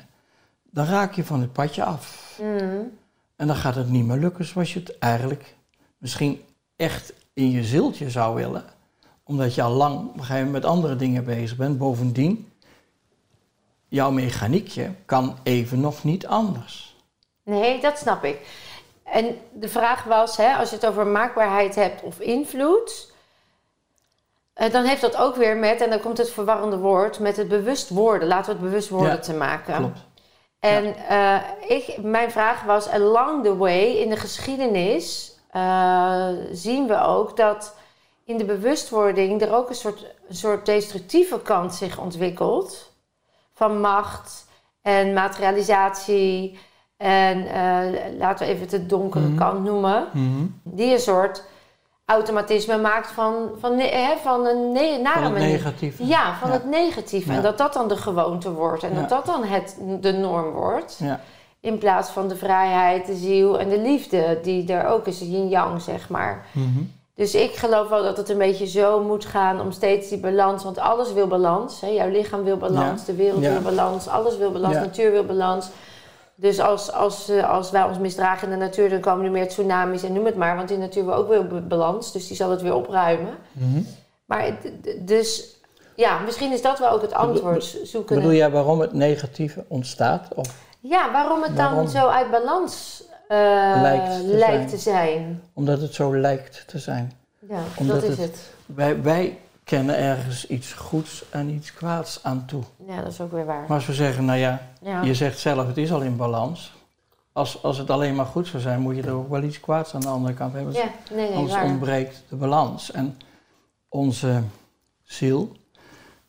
dan raak je van het padje af. Mm. En dan gaat het niet meer lukken zoals je het eigenlijk misschien echt in je zieltje zou willen. Omdat je al lang op een gegeven moment met andere dingen bezig bent. Bovendien, jouw mechaniekje kan even nog niet anders. Nee, dat snap ik. En de vraag was, hè, als je het over maakbaarheid hebt of invloed, eh, dan heeft dat ook weer met, en dan komt het verwarrende woord, met het bewust worden. Laten we het bewust worden Ja, te maken. Klopt. En eh, ik, mijn vraag was, along the way in de geschiedenis eh, zien we ook dat in de bewustwording er ook een soort, een soort destructieve kant zich ontwikkelt. Van macht en materialisatie en eh, laten we even de donkere Mhm. kant noemen. Mhm. Die een soort automatisme maakt van, van, hè, van een ne- nare Van het manier. negatieve. Ja, van Ja. het negatieve. En dat dat dan de gewoonte wordt. En Ja. dat dat dan het, de norm wordt. Ja. In plaats van de vrijheid, de ziel en de liefde. Die er ook is, yin-yang, zeg maar. Mhm. Dus ik geloof wel dat het een beetje zo moet gaan om steeds die balans. Want alles wil balans. Hè? Jouw lichaam wil balans, de wereld wil balans, alles wil balans, natuur wil balans. Dus als, als, eh, als wij ons misdragen in de natuur, dan komen er meer tsunamis en noem het maar. Want die natuur wil ook weer ba- balans, dus die zal het weer opruimen. Mhm. Maar dus ja, misschien is dat wel ook het antwoord zoeken. Bedoel jij waarom het negatieve ontstaat? Of Ja, waarom het dan Waarom? zo uit balans eh, Lijkt te lijkt zijn. te zijn. omdat het zo lijkt te zijn? Ja, Omdat dat is het- het. Wij, wij kennen ergens iets goeds en iets kwaads aan toe. Ja, dat is ook weer waar. Maar als we zeggen, nou ja, Ja. Je zegt zelf, het is al in balans. Als, als het alleen maar goed zou zijn, moet je er ook wel iets kwaads aan de andere kant hebben. Ja, nee, nee, Anders waar. ontbreekt de balans. En onze ziel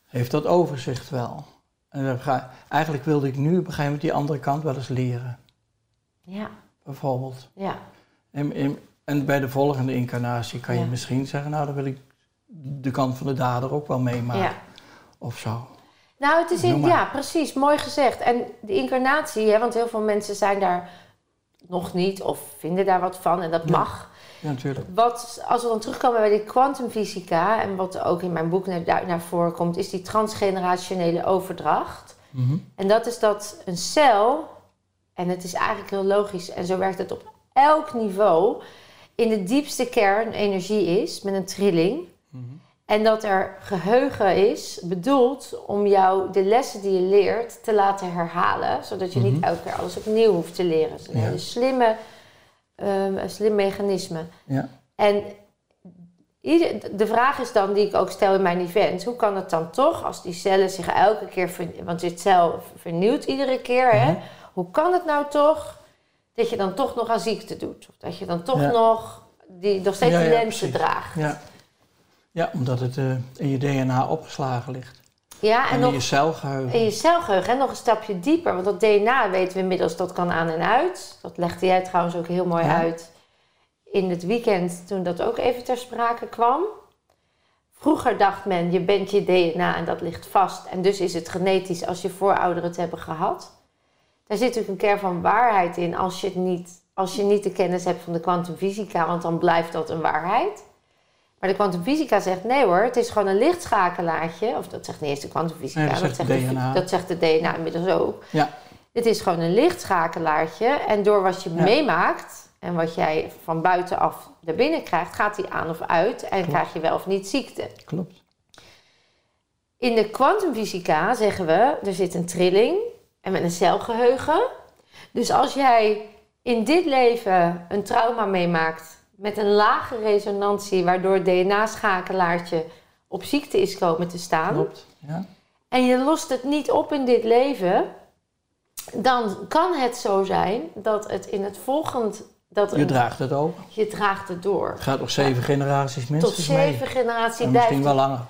heeft dat overzicht wel. En eigenlijk wilde ik nu op een gegeven moment die andere kant wel eens leren. Ja, Bijvoorbeeld. ja. En, en, en bij de volgende incarnatie kan je misschien zeggen, nou dan wil ik de kant van de dader ook wel meemaken. ja. Of zo. Nou, het is in, ja, precies, mooi gezegd. En de incarnatie, hè, want heel veel mensen zijn daar nog niet of vinden daar wat van en dat Ja. mag. Ja, natuurlijk. Wat, als we dan terugkomen bij die kwantumfysica en wat ook in mijn boek naar, naar voren komt, is die transgenerationele overdracht. Mhm. En dat is dat een cel, en het is eigenlijk heel logisch, en zo werkt het op elk niveau, in de diepste kern energie is met een trilling. Mhm. En dat er geheugen is bedoeld om jou de lessen die je leert te laten herhalen, zodat je niet Mhm. elke keer alles opnieuw hoeft te leren. Het is een Ja. hele slimme, ehm, een slim mechanisme. Ja. En ieder- de vraag is dan, die ik ook stel in mijn event, hoe kan het dan toch, als die cellen zich elke keer, ver- want dit cel vernieuwt iedere keer, hè? Mhm. hoe kan het nou toch dat je dan toch nog aan ziekte doet? Of dat je dan toch Ja. nog, die, nog steeds die lenzen draagt? Ja, ja omdat het eh, in je DNA opgeslagen ligt. Ja, en, En, nog in je celgeheugen. in je celgeheugen, en nog een stapje dieper, want dat DNA weten we inmiddels, dat kan aan en uit. Dat legde jij trouwens ook heel mooi Ja. uit in het weekend toen dat ook even ter sprake kwam. Vroeger dacht men, je bent je DNA en dat ligt vast. En dus is het genetisch als je voorouderen het hebben gehad. Daar zit natuurlijk een kern van waarheid in als je, het niet, als je niet de kennis hebt van de kwantumfysica, want dan blijft dat een waarheid. Maar de kwantumfysica zegt nee hoor, het is gewoon een lichtschakelaartje. Of dat zegt niet eens de kwantumfysica, Nee, dat zegt zegt de dat zegt de DNA inmiddels ook. Ja. Het is gewoon een lichtschakelaartje. En door wat je Ja. meemaakt en wat jij van buitenaf naar binnen krijgt, gaat die aan of uit en Klopt. krijg je wel of niet ziekte. Klopt. In de kwantumfysica zeggen we, er zit een trilling en met een celgeheugen. Dus als jij in dit leven een trauma meemaakt met een lage resonantie, waardoor het DNA-schakelaartje op ziekte is komen te staan, Klopt. Ja. en je lost het niet op in dit leven, dan kan het zo zijn dat het in het volgend. Dat Je een- draagt het over. je draagt het door. Het gaat nog zeven generaties Tot minstens mee. zeven generaties misschien wel langer.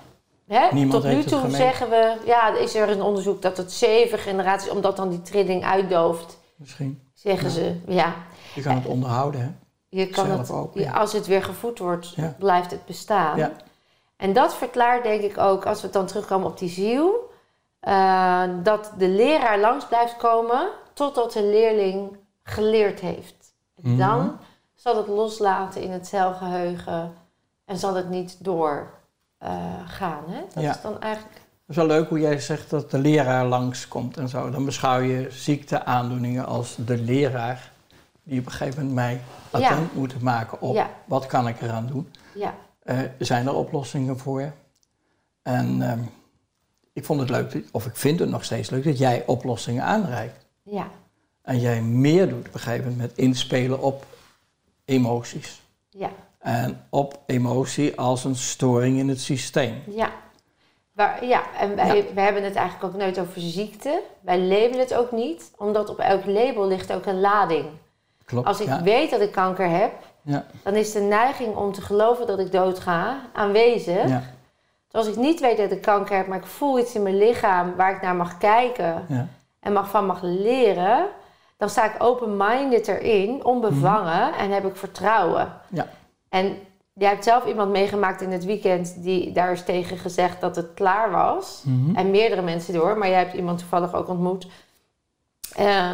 Hè? Niemand Tot nu toe zeggen we, ja, is er een onderzoek dat het zeven generaties, omdat dan die trilling uitdooft, Misschien. zeggen Ja. ze, ja, Je kan het onderhouden, hè? Je kan het, ook, ja, als het weer gevoed wordt, Ja. blijft het bestaan. Ja. En dat verklaart denk ik ook, als we dan terugkomen op die ziel, eh, dat de leraar langs blijft komen totdat de leerling geleerd heeft. Mhm. Dan zal het loslaten in het celgeheugen en zal het niet doorgaan. gaan. hè? Dat is dan eigenlijk. Het is wel leuk hoe jij zegt dat de leraar langskomt en zo. Dan beschouw je ziekteaandoeningen als de leraar die op een gegeven moment mij Ja. attent moet maken op Ja. wat kan ik eraan doen. Ja, Eh, zijn er oplossingen voor je? En ehm, ik vond het leuk, of ik vind het nog steeds leuk, dat jij oplossingen aanreikt. ja, En jij meer doet op een gegeven moment met inspelen op emoties. ja, En op emotie als een storing in het systeem. ja. Waar, ja, en wij, we hebben het eigenlijk ook nooit over ziekte. Wij labelen het ook niet, omdat op elk label ligt ook een lading. Klopt. Als ik ja. weet dat ik kanker heb, Ja. dan is de neiging om te geloven dat ik doodga aanwezig. Ja. Dus als ik niet weet dat ik kanker heb, maar ik voel iets in mijn lichaam waar ik naar mag kijken Ja. en mag, van mag leren, dan sta ik open-minded erin, onbevangen en heb ik vertrouwen. Ja. En jij hebt zelf iemand meegemaakt in het weekend die daar is tegen gezegd dat het klaar was. Mhm. En meerdere mensen door, maar jij hebt iemand toevallig ook ontmoet. eh,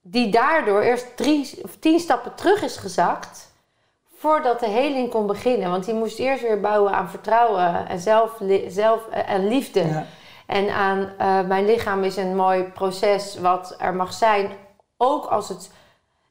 die daardoor eerst drie of tien stappen terug is gezakt. Voordat de heling kon beginnen. Want die moest eerst weer bouwen aan vertrouwen en, zelf, zelf, eh, en liefde. Ja. En aan eh, mijn lichaam is een mooi proces wat er mag zijn. Ook als het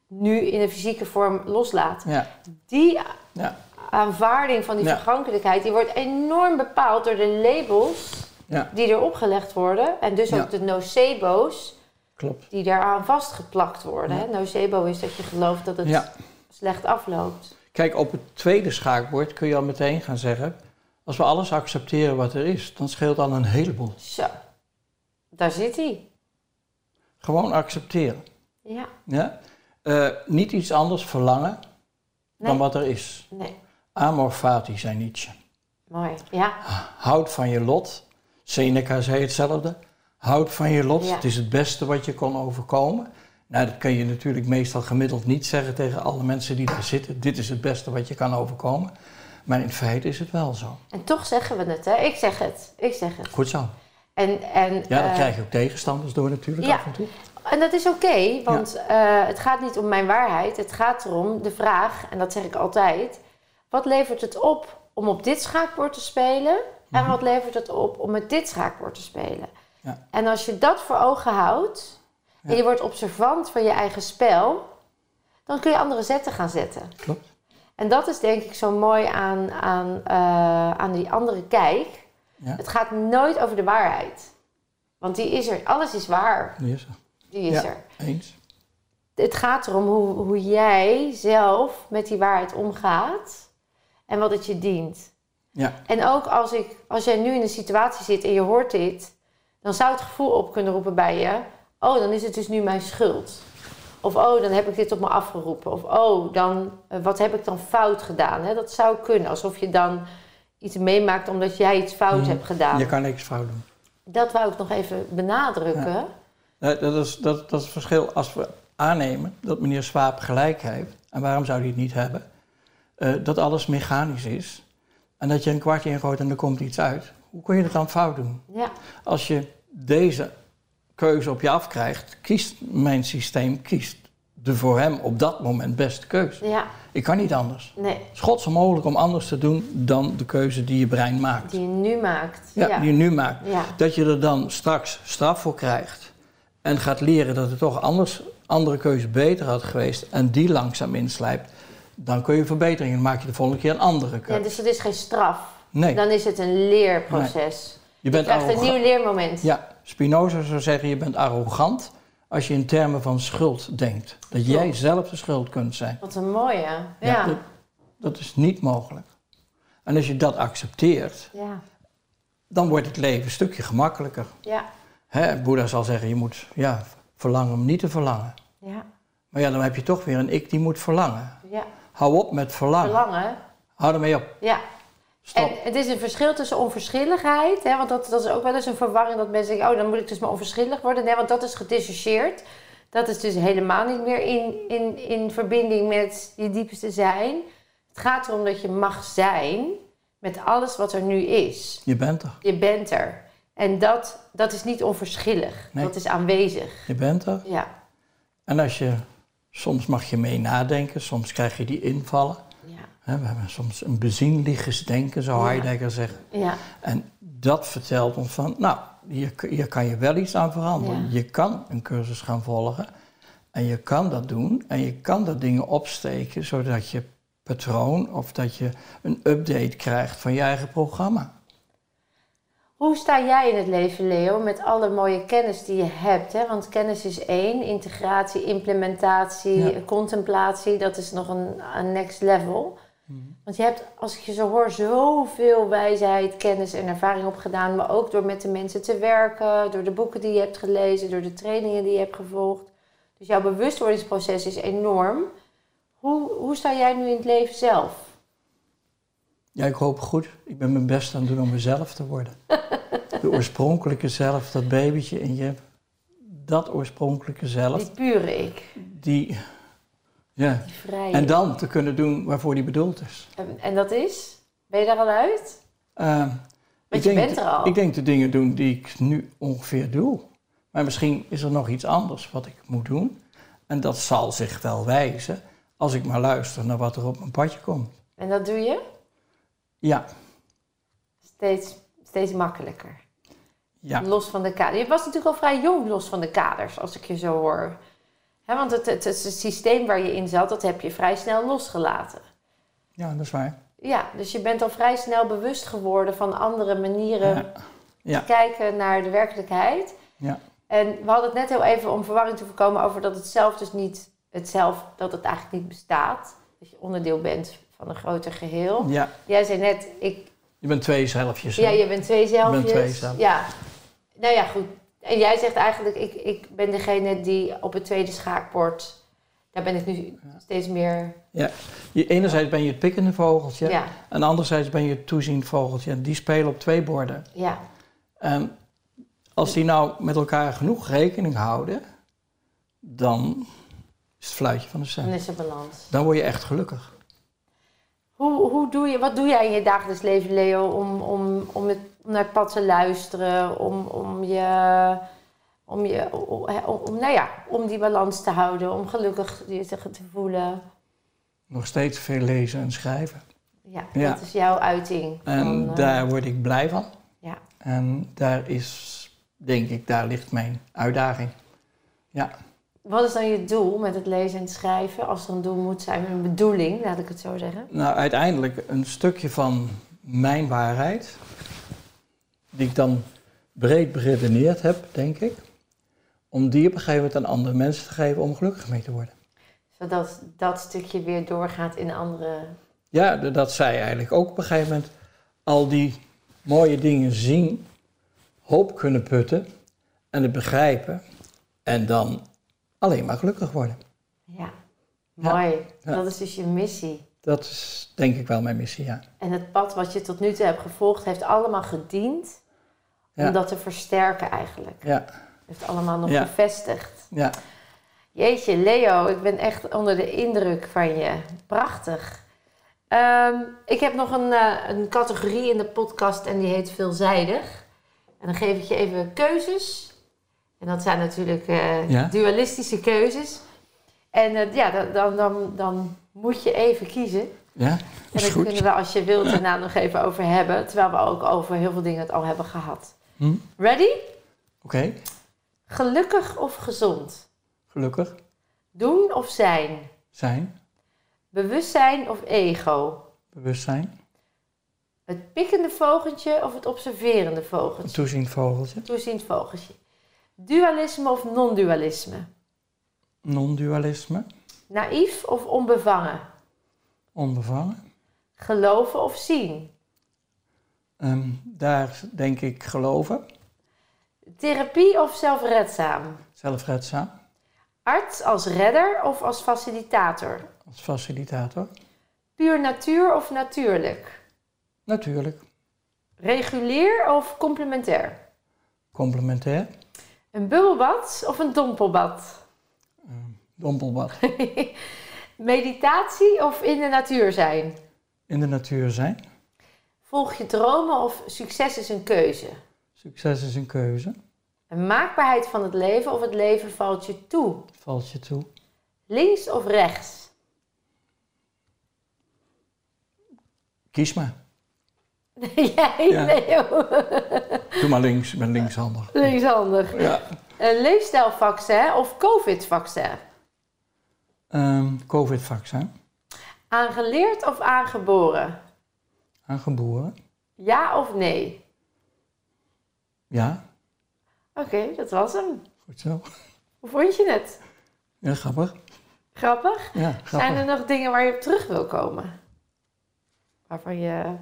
nu in de fysieke vorm loslaat. Ja. Die Ja. aanvaarding van die vergankelijkheid... die wordt enorm bepaald door de labels Ja. die erop gelegd worden. En dus ook de nocebo's Klopt. die daaraan vastgeplakt worden. Hè? Nocebo is dat je gelooft dat het Ja. slecht afloopt. Kijk, op het tweede schaakbord kun je al meteen gaan zeggen... als we alles accepteren wat er is, dan scheelt al een heleboel. Zo, daar zit hij. Gewoon accepteren. Ja, Ja? Eh, niet iets anders verlangen nee, dan wat er is. nee. Amor fati, zei Nietzsche. Mooi, ja. Houd van je lot. Seneca zei hetzelfde. Houd van je lot. Ja. Het is het beste wat je kon overkomen. Nou, dat kun je natuurlijk meestal gemiddeld niet zeggen tegen alle mensen die daar zitten. Dit is het beste wat je kan overkomen. Maar in feite is het wel zo. En toch zeggen we het, hè? Ik zeg het, ik zeg het. Goed zo. En, en, Ja, daar eh, krijg je ook tegenstanders door natuurlijk ja. af en toe. En dat is oké, want eh, het gaat niet om mijn waarheid. Het gaat erom de vraag, en dat zeg ik altijd: wat levert het op om op dit schaakbord te spelen? En wat levert het op om met dit schaakbord te spelen? Ja. En als je dat voor ogen houdt en je wordt observant van je eigen spel, dan kun je andere zetten gaan zetten. Klopt. En dat is denk ik zo mooi aan, aan, eh, aan die andere kijk. Ja. Het gaat nooit over de waarheid. Want die is er. Alles is waar. Die is er. Die is Ja. er Eens. het gaat erom hoe, hoe jij zelf met die waarheid omgaat en wat het je dient. Ja. En ook als, ik, als jij nu in een situatie zit en je hoort dit, dan zou het gevoel op kunnen roepen bij je: Oh, dan is het dus nu mijn schuld. Of oh, dan heb ik dit op me afgeroepen. Of oh, dan, eh, wat heb ik dan fout gedaan? Hè? Dat zou kunnen, alsof je dan iets meemaakt omdat jij iets fout Mhm. hebt gedaan. Je kan niks fout doen. Dat wou ik nog even benadrukken. Ja. Nee, Dat is, dat, dat is het verschil als we aannemen dat meneer Swaap gelijk heeft. En waarom zou hij het niet hebben? Eh, dat alles mechanisch is. En dat je een kwartje ingooit en er komt iets uit. Hoe kun je dat dan fout doen? Ja, Als je deze keuze op je afkrijgt, kiest mijn systeem kiest de voor hem op dat moment beste keuze. ja, Ik kan niet anders. nee, Het is gods onmogelijk om anders te doen dan de keuze die je brein maakt. die je nu maakt. Ja, ja. die je nu maakt. Ja. Dat je er dan straks straf voor krijgt. En gaat leren dat het toch anders, andere keuze beter had geweest. En die langzaam inslijpt. Dan kun je verbeteringen. Dan maak je de volgende keer een andere Ja, keuze. dus het is geen straf. Nee, Dan is het een leerproces. je Je bent krijgt een nieuw leermoment. Ja, Spinoza zou zeggen, je bent arrogant als je in termen van schuld denkt. Dat jij zelf de schuld kunt zijn. Wat een mooie. Ja. Ja, Ja. Dat, dat is niet mogelijk. En als je dat accepteert, Ja. dan wordt het leven een stukje gemakkelijker. Ja. Hè, Boeddha zal zeggen, je moet ja, verlangen om niet te verlangen. Ja. Maar ja, dan heb je toch weer een ik die moet verlangen. Ja. Hou op met verlangen. Verlangen. Hou ermee op. Ja. Stop. En het is een verschil tussen onverschilligheid, hè, want dat, dat is ook wel eens een verwarring dat mensen denken, oh dan moet ik dus maar onverschillig worden. Nee, want dat is gedissocieerd. Dat is dus helemaal niet meer in, in, in verbinding met je diepste zijn. Het gaat erom dat je mag zijn met alles wat er nu is. Je bent er. Je bent er. En dat, dat is niet onverschillig. Nee. Dat is aanwezig. Je bent er. Ja. En als je, soms mag je mee nadenken, soms krijg je die invallen. We hebben soms een bezienliches denken, zou. Heidegger zeggen. Ja. En dat vertelt ons van, nou, hier, hier kan je wel iets aan veranderen. Je kan een cursus gaan volgen en je kan dat doen en je kan dat dingen opsteken zodat je patroon of dat je een update krijgt van je eigen programma. Hoe sta jij in het leven, Leo, met alle mooie kennis die je hebt? Hè? Want kennis is één, integratie, implementatie, Ja. contemplatie, dat is nog een, een next level. Want je hebt, als ik je zo hoor, zoveel wijsheid, kennis en ervaring opgedaan, maar ook door met de mensen te werken, door de boeken die je hebt gelezen, door de trainingen die je hebt gevolgd. Dus jouw bewustwordingsproces is enorm. Hoe, hoe sta jij nu in het leven zelf? Ja, ik hoop goed. Ik ben mijn best aan het doen om mezelf te worden. De oorspronkelijke zelf, dat babytje in je, dat oorspronkelijke zelf, Die pure ik, die, ja. En dan te kunnen doen waarvoor die bedoeld is. En, en dat is? Ben je daar al uit? Uh, Want je bent er al. Ik denk de dingen doen die ik nu ongeveer doe. Maar misschien is er nog iets anders wat ik moet doen. En dat zal zich wel wijzen als ik maar luister naar wat er op mijn padje komt. En dat doe je Ja, steeds, steeds makkelijker. ja, Los van de kaders. Je was natuurlijk al vrij jong los van de kaders, als ik je zo hoor. Want het, het, het systeem waar je in zat, dat heb je vrij snel losgelaten. ja, dat is waar. Ja, dus je bent al vrij snel bewust geworden van andere manieren Ja, ja, te kijken naar de werkelijkheid. ja, En we hadden het net heel even om verwarring te voorkomen over dat het zelf dus niet, het zelf, dat het eigenlijk niet bestaat. Dat je onderdeel bent van een groter geheel. ja. Jij zei net, ik, Je bent twee zelfjes. hè? Ja, je bent twee zelfjes. Ik ben twee zelf. Ja. Nou ja, goed. En jij zegt eigenlijk, ik, ik ben degene die op het tweede schaakbord... Daar ben ik nu steeds meer... Ja. Je, enerzijds ben je het pikkende vogeltje. Ja, En anderzijds ben je het toeziend vogeltje. En die spelen op twee borden. ja. En als die nou met elkaar genoeg rekening houden, dan is het fluitje van de Dan cent. is er balans. Dan word je echt gelukkig. Hoe, hoe doe je, wat doe jij in je dagelijks leven, Leo, om, om, om, het, om naar het pad te luisteren, om, om je... Om, je, om, om, nou ja, om die balans te houden, om gelukkig je te, te voelen. Nog steeds veel lezen en schrijven. Ja, Ja. dat is jouw uiting. En van, eh, daar word ik blij van. Ja. En daar is, denk ik, daar ligt mijn uitdaging. Ja, Wat is dan je doel met het lezen en het schrijven? Als er een doel moet zijn, een bedoeling, laat ik het zo zeggen. nou uiteindelijk een stukje van mijn waarheid, die ik dan breed beredeneerd heb, denk ik, om die op een gegeven moment aan andere mensen te geven om gelukkig mee te worden. Zodat dat stukje weer doorgaat in andere... Ja, dat zij eigenlijk ook op een gegeven moment al die mooie dingen zien, hoop kunnen putten en het begrijpen en dan alleen maar gelukkig worden. Ja, mooi. Ja. Dat is dus je missie. Dat is denk ik wel mijn missie, ja. En het pad wat je tot nu toe hebt gevolgd, heeft allemaal gediend om dat te versterken eigenlijk. Ja, Heeft allemaal nog Ja. bevestigd. ja. Jeetje, Leo, ik ben echt onder de indruk van je. Prachtig. Ehm, ik heb nog een, eh, een categorie in de podcast en die heet veelzijdig. En dan geef ik je even keuzes. En dat zijn natuurlijk eh, Ja. dualistische keuzes. En eh, ja, dan, dan, dan, dan moet je even kiezen. ja. En daar kunnen we, als je wilt, daarna nog even over hebben. Terwijl we ook over heel veel dingen het al hebben gehad. Hm? Ready? Oké, Gelukkig of gezond? gelukkig Doen of zijn? zijn, Bewustzijn of ego? bewustzijn, Het pikkende vogeltje of het observerende een vogeltje? toeziend vogeltje, Toeziend vogeltje. Dualisme of non-dualisme? non-dualisme, Naïef of onbevangen? onbevangen. Geloven of zien? Ehm, daar denk ik geloven, Therapie of zelfredzaam? zelfredzaam, Arts als redder of als facilitator? als facilitator. Puur natuur of natuurlijk? Natuurlijk, Regulier of complementair? complementair, Een bubbelbad of een dompelbad? Dompelbad, *laughs* Meditatie of in de natuur zijn? in de natuur zijn. Volg je dromen of succes is een keuze? Succes is een keuze, Een maakbaarheid van het leven of het leven valt je toe? valt je toe. Links of rechts? Kies maar. *laughs* Jij, Ja. Leo. Doe maar links, ik ben linkshandig. Linkshandig. Ja. Een leefstijlvaccin of covid-vaccin? Ehm, Covid-vaccin, Aangeleerd of aangeboren? aangeboren. Ja of nee? Ja, Oké, dat was hem. goed zo. Hoe vond je het? Ja, grappig. Grappig? Ja, Zijn grappig. er nog dingen waar je op terug wil komen? Waarvan je...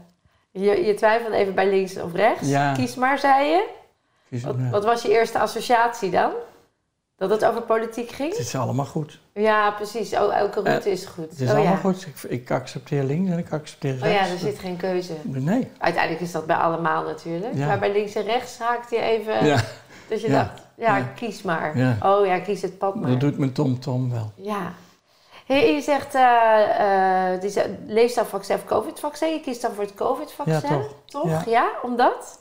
Je, je twijfelt even bij links of rechts. Ja. Kies maar, zei je. Kies wat was je eerste associatie dan? Dat het over politiek ging? Het is allemaal goed. Ja, precies. Oh, elke route is goed. Het is oh, allemaal ja. goed. Ik, ik accepteer links en ik accepteer Oh rechts. ja, er zit geen keuze. Nee. Uiteindelijk is dat bij allemaal natuurlijk. Ja. Maar bij links en rechts haakte je even... Ja, Dat je dacht, ja, kies maar. Oh ja, kies het pad maar. dat doet mijn tom-tom wel. Ja. Hey, je zegt eh uh, uh, leefstijlvaccin of covid-vaccin. Je kiest dan voor het covid-vaccin. Ja, toch. Toch? Ja. Ja, omdat?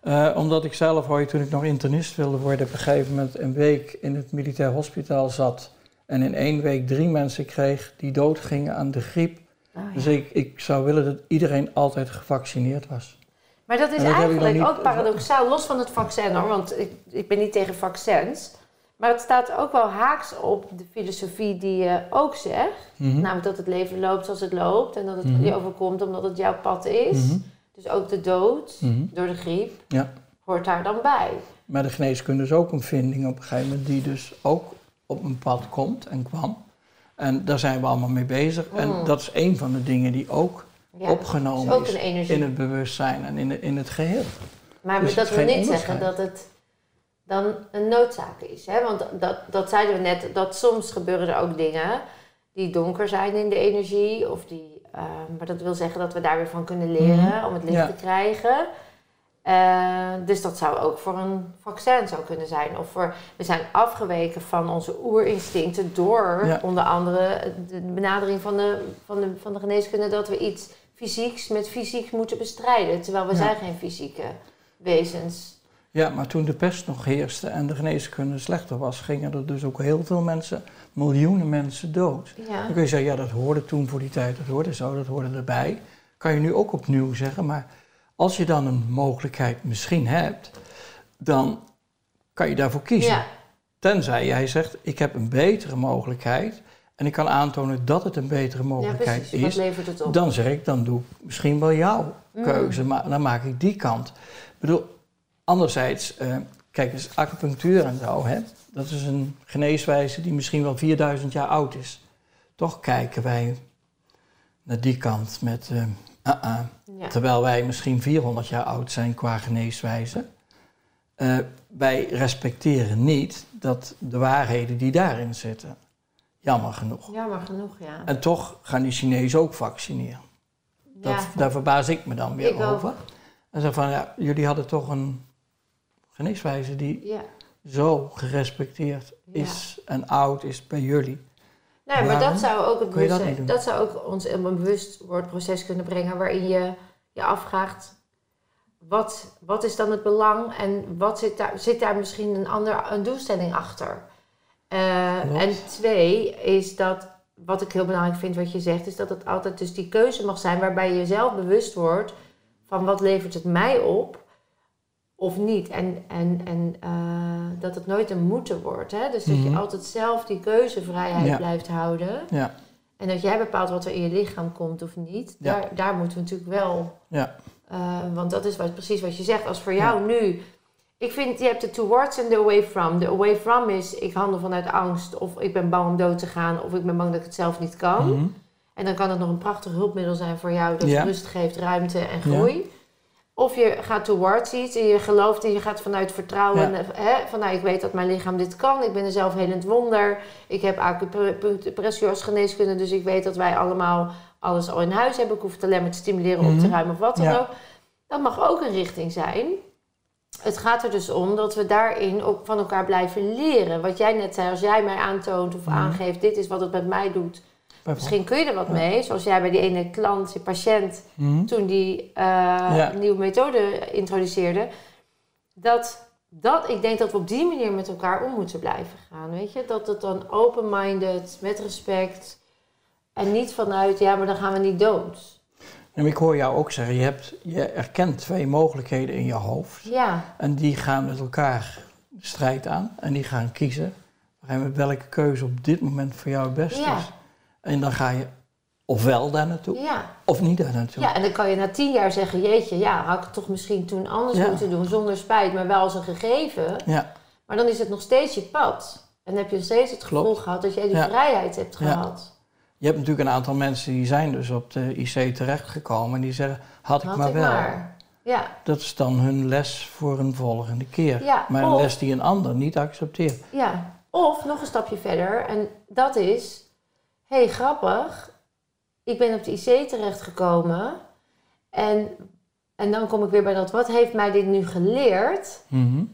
Eh, omdat ik zelf ooit, toen ik nog internist wilde worden, op een gegeven moment een week in het militair hospitaal zat. En in één week drie mensen kreeg die doodgingen aan de griep. Oh, ja. Dus ik, ik zou willen dat iedereen altijd gevaccineerd was. Maar dat is dat eigenlijk niet- ook paradoxaal, los van het vaccin hoor. Want ik, ik ben niet tegen vaccins. Maar het staat ook wel haaks op de filosofie die je ook zegt. Mhm. Namelijk dat het leven loopt zoals het loopt. En dat het Mhm. je overkomt omdat het jouw pad is. Mhm. Dus ook de dood Mhm. door de griep Ja. hoort daar dan bij. Maar de geneeskunde is ook een vinding op een gegeven moment die dus ook op een pad komt en kwam. En daar zijn we allemaal mee bezig. Mm. En dat is een van de dingen die ook Ja. opgenomen is ook in het bewustzijn en in, in het geheel. Maar Dus dat wil niet zeggen dat het dan een noodzaak is. Hè? Want dat, dat zeiden we net, dat soms gebeuren er ook dingen die donker zijn in de energie. Of die, eh, maar dat wil zeggen dat we daar weer van kunnen leren Mhm. om het licht Ja. te krijgen. Eh, dus dat zou ook voor een vaccin zou kunnen zijn. Of voor, we zijn afgeweken van onze oerinstincten door Ja. onder andere de benadering van de, van, de, van de geneeskunde dat we iets fysieks met fysiek moeten bestrijden. Terwijl we Ja. zijn geen fysieke wezens. Ja, maar toen de pest nog heerste en de geneeskunde slechter was, gingen er dus ook heel veel mensen, miljoenen mensen dood. Ja. Dan kun je zeggen, ja, dat hoorde toen voor die tijd, dat hoorde zo, dat hoorde erbij. Kan je nu ook opnieuw zeggen, maar als je dan een mogelijkheid misschien hebt, dan kan je daarvoor kiezen. Ja. Tenzij jij zegt, ik heb een betere mogelijkheid en ik kan aantonen dat het een betere ja, mogelijkheid. Wat is. levert het op? Dan zeg ik, dan doe ik misschien wel jouw Mm. keuze, maar dan maak ik die kant. Ik bedoel, anderzijds, eh, kijk eens, acupunctuur en zo, hè, dat is een geneeswijze die misschien wel 4000 jaar oud is. Toch kijken wij naar die kant met, Ja. Terwijl wij misschien 400 jaar oud zijn qua geneeswijze. Eh, wij respecteren niet dat de waarheden die daarin zitten. Jammer genoeg. Jammer genoeg, ja. En toch gaan die Chinezen ook vaccineren. Dat, ja. Daar verbaas ik me dan weer Ik ook. over. En zeg van, ja, jullie hadden toch een geneeswijze die ja. zo gerespecteerd is en oud is bij jullie. Nee, maar Waarom dat zou ook het je dat dat zou ook ons in een bewustwordproces kunnen brengen waarin je je afvraagt wat, wat is dan het belang en wat zit daar, zit daar misschien een andere een doelstelling achter? Eh, en twee is dat, wat ik heel belangrijk vind wat je zegt, is dat het altijd dus die keuze mag zijn waarbij je jezelf bewust wordt van wat levert het mij op of niet. En, en, en eh, dat het nooit een moeten wordt. Hè? Dus dat Mhm. je altijd zelf die keuzevrijheid Ja. blijft houden. Ja, En dat jij bepaalt wat er in je lichaam komt of niet. Ja. Daar, daar moeten we natuurlijk wel... ja, eh, want dat is wat, precies wat je zegt. Als voor jou nu... Ik vind, je hebt de towards en de away from. De away from is, ik handel vanuit angst. Of ik ben bang om dood te gaan. Of ik ben bang dat ik het zelf niet kan. Mhm. En dan kan het nog een prachtig hulpmiddel zijn voor jou. Dat rust geeft, ruimte en groei. Of je gaat towards iets en je gelooft en je gaat vanuit vertrouwen. Ja. Hè, van nou, ik weet dat mijn lichaam dit kan. Ik ben een zelfhelend wonder. Ik heb acupressie als geneeskunde. Dus ik weet dat wij allemaal alles al in huis hebben. Ik hoef het alleen maar te stimuleren, op te Mhm. ruimen of wat dan Ja. ook. Dat mag ook een richting zijn. Het gaat er dus om dat we daarin ook van elkaar blijven leren. Wat jij net zei, als jij mij aantoont of Mhm. aangeeft... dit is wat het met mij doet... Misschien kun je er wat mee, zoals jij bij die ene klant, je patiënt, Mhm. toen die eh, Ja. een nieuwe methode introduceerde. Dat, dat, ik denk dat we op die manier met elkaar om moeten blijven gaan. Weet je? Dat het dan open-minded, met respect. En niet vanuit, ja, maar dan gaan we niet dood. En ik hoor jou ook zeggen, je, hebt, je erkent twee mogelijkheden in je hoofd. Ja, En die gaan met elkaar strijd aan. En die gaan kiezen met welke keuze op dit moment voor jou het beste Ja. is. En dan ga je ofwel daar naartoe, ja. of niet daar naartoe. ja, en dan kan je na tien jaar zeggen, jeetje, ja, had ik het toch misschien toen anders Ja. moeten doen, zonder spijt, maar wel als een gegeven. Ja, Maar dan is het nog steeds je pad. En heb je nog steeds het gevoel Klopt. gehad dat jij die Ja. vrijheid hebt Ja. gehad. je hebt natuurlijk een aantal mensen die zijn dus op de IC terechtgekomen. En die zeggen, had ik Had maar ik wel. maar. Ja, Dat is dan hun les voor een volgende keer. Ja, maar een les die een ander niet accepteert. ja. Of nog een stapje verder. En dat is... Hé, hey, grappig. Ik ben op de IC terechtgekomen. En, en dan kom ik weer bij dat... Wat heeft mij dit nu geleerd? Mhm.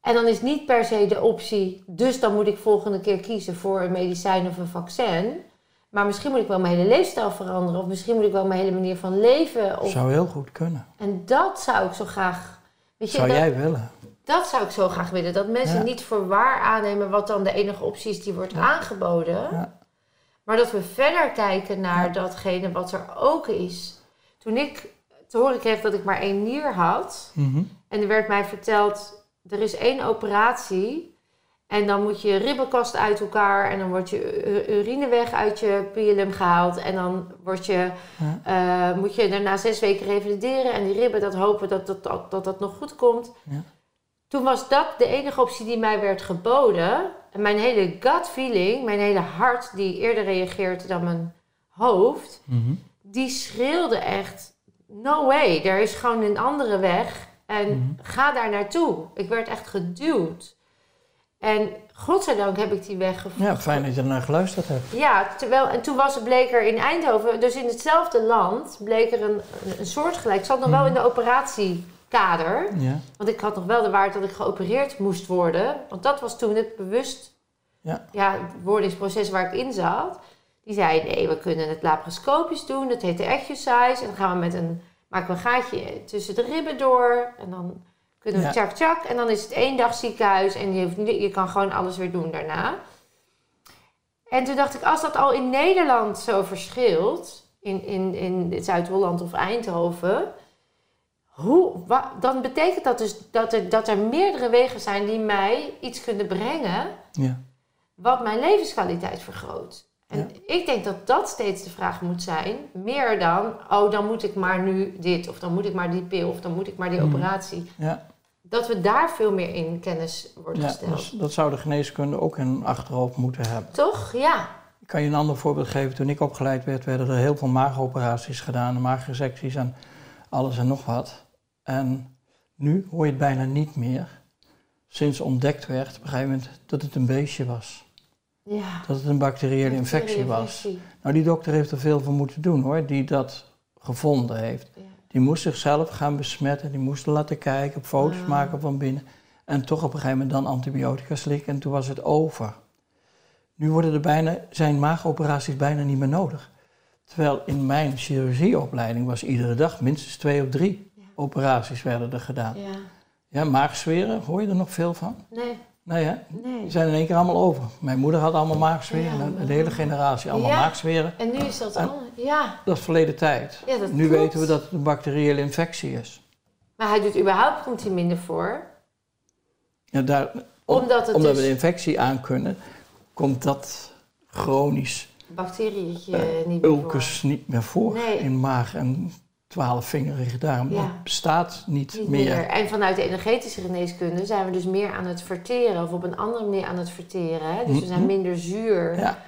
En dan is niet per se de optie... Dus dan moet ik volgende keer kiezen voor een medicijn of een vaccin. Maar misschien moet ik wel mijn hele leefstijl veranderen. Of misschien moet ik wel mijn hele manier van leven. Of, Zou heel goed kunnen. en dat zou ik zo graag... Weet je, Zou dat, jij willen? Dat zou ik zo graag willen. Dat mensen Ja. niet voor waar aannemen wat dan de enige optie is die wordt aangeboden. Ja. Maar dat we verder kijken naar datgene wat er ook is. Toen ik te horen kreeg dat ik maar één nier had. Mhm. En er werd mij verteld, er is één operatie. En dan moet je ribbenkast uit elkaar. En dan wordt je u- urineweg uit je pilum gehaald. En dan wordt je, eh, moet je daarna zes weken revalideren. En die ribben, dat hopen dat dat, dat, dat, dat nog goed komt. Ja. Toen was dat de enige optie die mij werd geboden. En mijn hele gut feeling, mijn hele hart die eerder reageert dan mijn hoofd, Mhm. die schreeuwde echt: No way, er is gewoon een andere weg. En Mhm. ga daar naartoe. Ik werd echt geduwd. En godzijdank heb ik die weg gevonden. Ja, fijn dat je ernaar geluisterd hebt. Ja, terwijl, en toen was bleek er in Eindhoven, dus in hetzelfde land, bleek er een, een soortgelijk. Ik zat nog wel in de operatiekader. Ja. Want ik had nog wel de waarde dat ik geopereerd moest worden. Want dat was toen het bewust Ja. ja, wordingsproces waar ik in zat. Die zei, nee, we kunnen het laparoscopisch doen. Dat heet de exercise. En dan gaan we met een, maken we een gaatje tussen de ribben door. En dan kunnen we Ja. tjak tjak. En dan is het één dag ziekenhuis. En je, hoeft je kan gewoon alles weer doen daarna. En toen dacht ik, als dat al in Nederland zo verschilt... in, in, in Zuid-Holland of Eindhoven... Hoe, dan betekent dat dus dat er, dat er meerdere wegen zijn die mij iets kunnen brengen Ja. wat mijn levenskwaliteit vergroot. En Ja. ik denk dat dat steeds de vraag moet zijn. Meer dan, oh, dan moet ik maar nu dit, of dan moet ik maar die pil, of dan moet ik maar die Mhm. operatie. Ja. Dat we daar veel meer in kennis worden gesteld. Dus dat zou de geneeskunde ook in achterhoofd moeten hebben. Toch? Ja. Ik kan je een ander voorbeeld geven. Toen ik opgeleid werd, werden er heel veel maagoperaties gedaan, maagresecties. En alles en nog wat. En nu hoor je het bijna niet meer. Sinds ontdekt werd op een gegeven moment dat het een beestje was. Ja. Dat het een bacteriële infectie was. Nou, die dokter heeft er veel voor moeten doen hoor, die dat gevonden heeft. Ja. Die moest zichzelf gaan besmetten, die moest laten kijken, foto's Ah. maken van binnen. En toch op een gegeven moment dan antibiotica slikken en toen was het over. Nu worden er bijna, zijn maagoperaties bijna niet meer nodig. Terwijl in mijn chirurgieopleiding was iedere dag minstens twee of drie. Operaties werden er gedaan. Ja. Ja, maagzweren, hoor je er nog veel van? Nee, Nee hè? nee. Die zijn in één keer allemaal over. Mijn moeder had allemaal maagzweren. Ja, de hele generatie allemaal Ja. maagzweren. En nu is dat anders. Ja, Dat is verleden tijd. ja dat nu klopt. weten we dat het een bacteriële infectie is. Maar hij doet überhaupt komt hij minder voor. Ja, daar, Omdat het omdat dus we de infectie aan kunnen, komt dat chronisch bacterietje Eh, niet meer ulcus niet meer voor Nee. in maag en twaalfvingerige darm. Ja. Dat bestaat niet, Niet meer. meer. En vanuit de energetische geneeskunde zijn we dus meer aan het verteren. Of op een andere manier aan het verteren. Hè? Dus we zijn Mhm. minder zuur. Ja.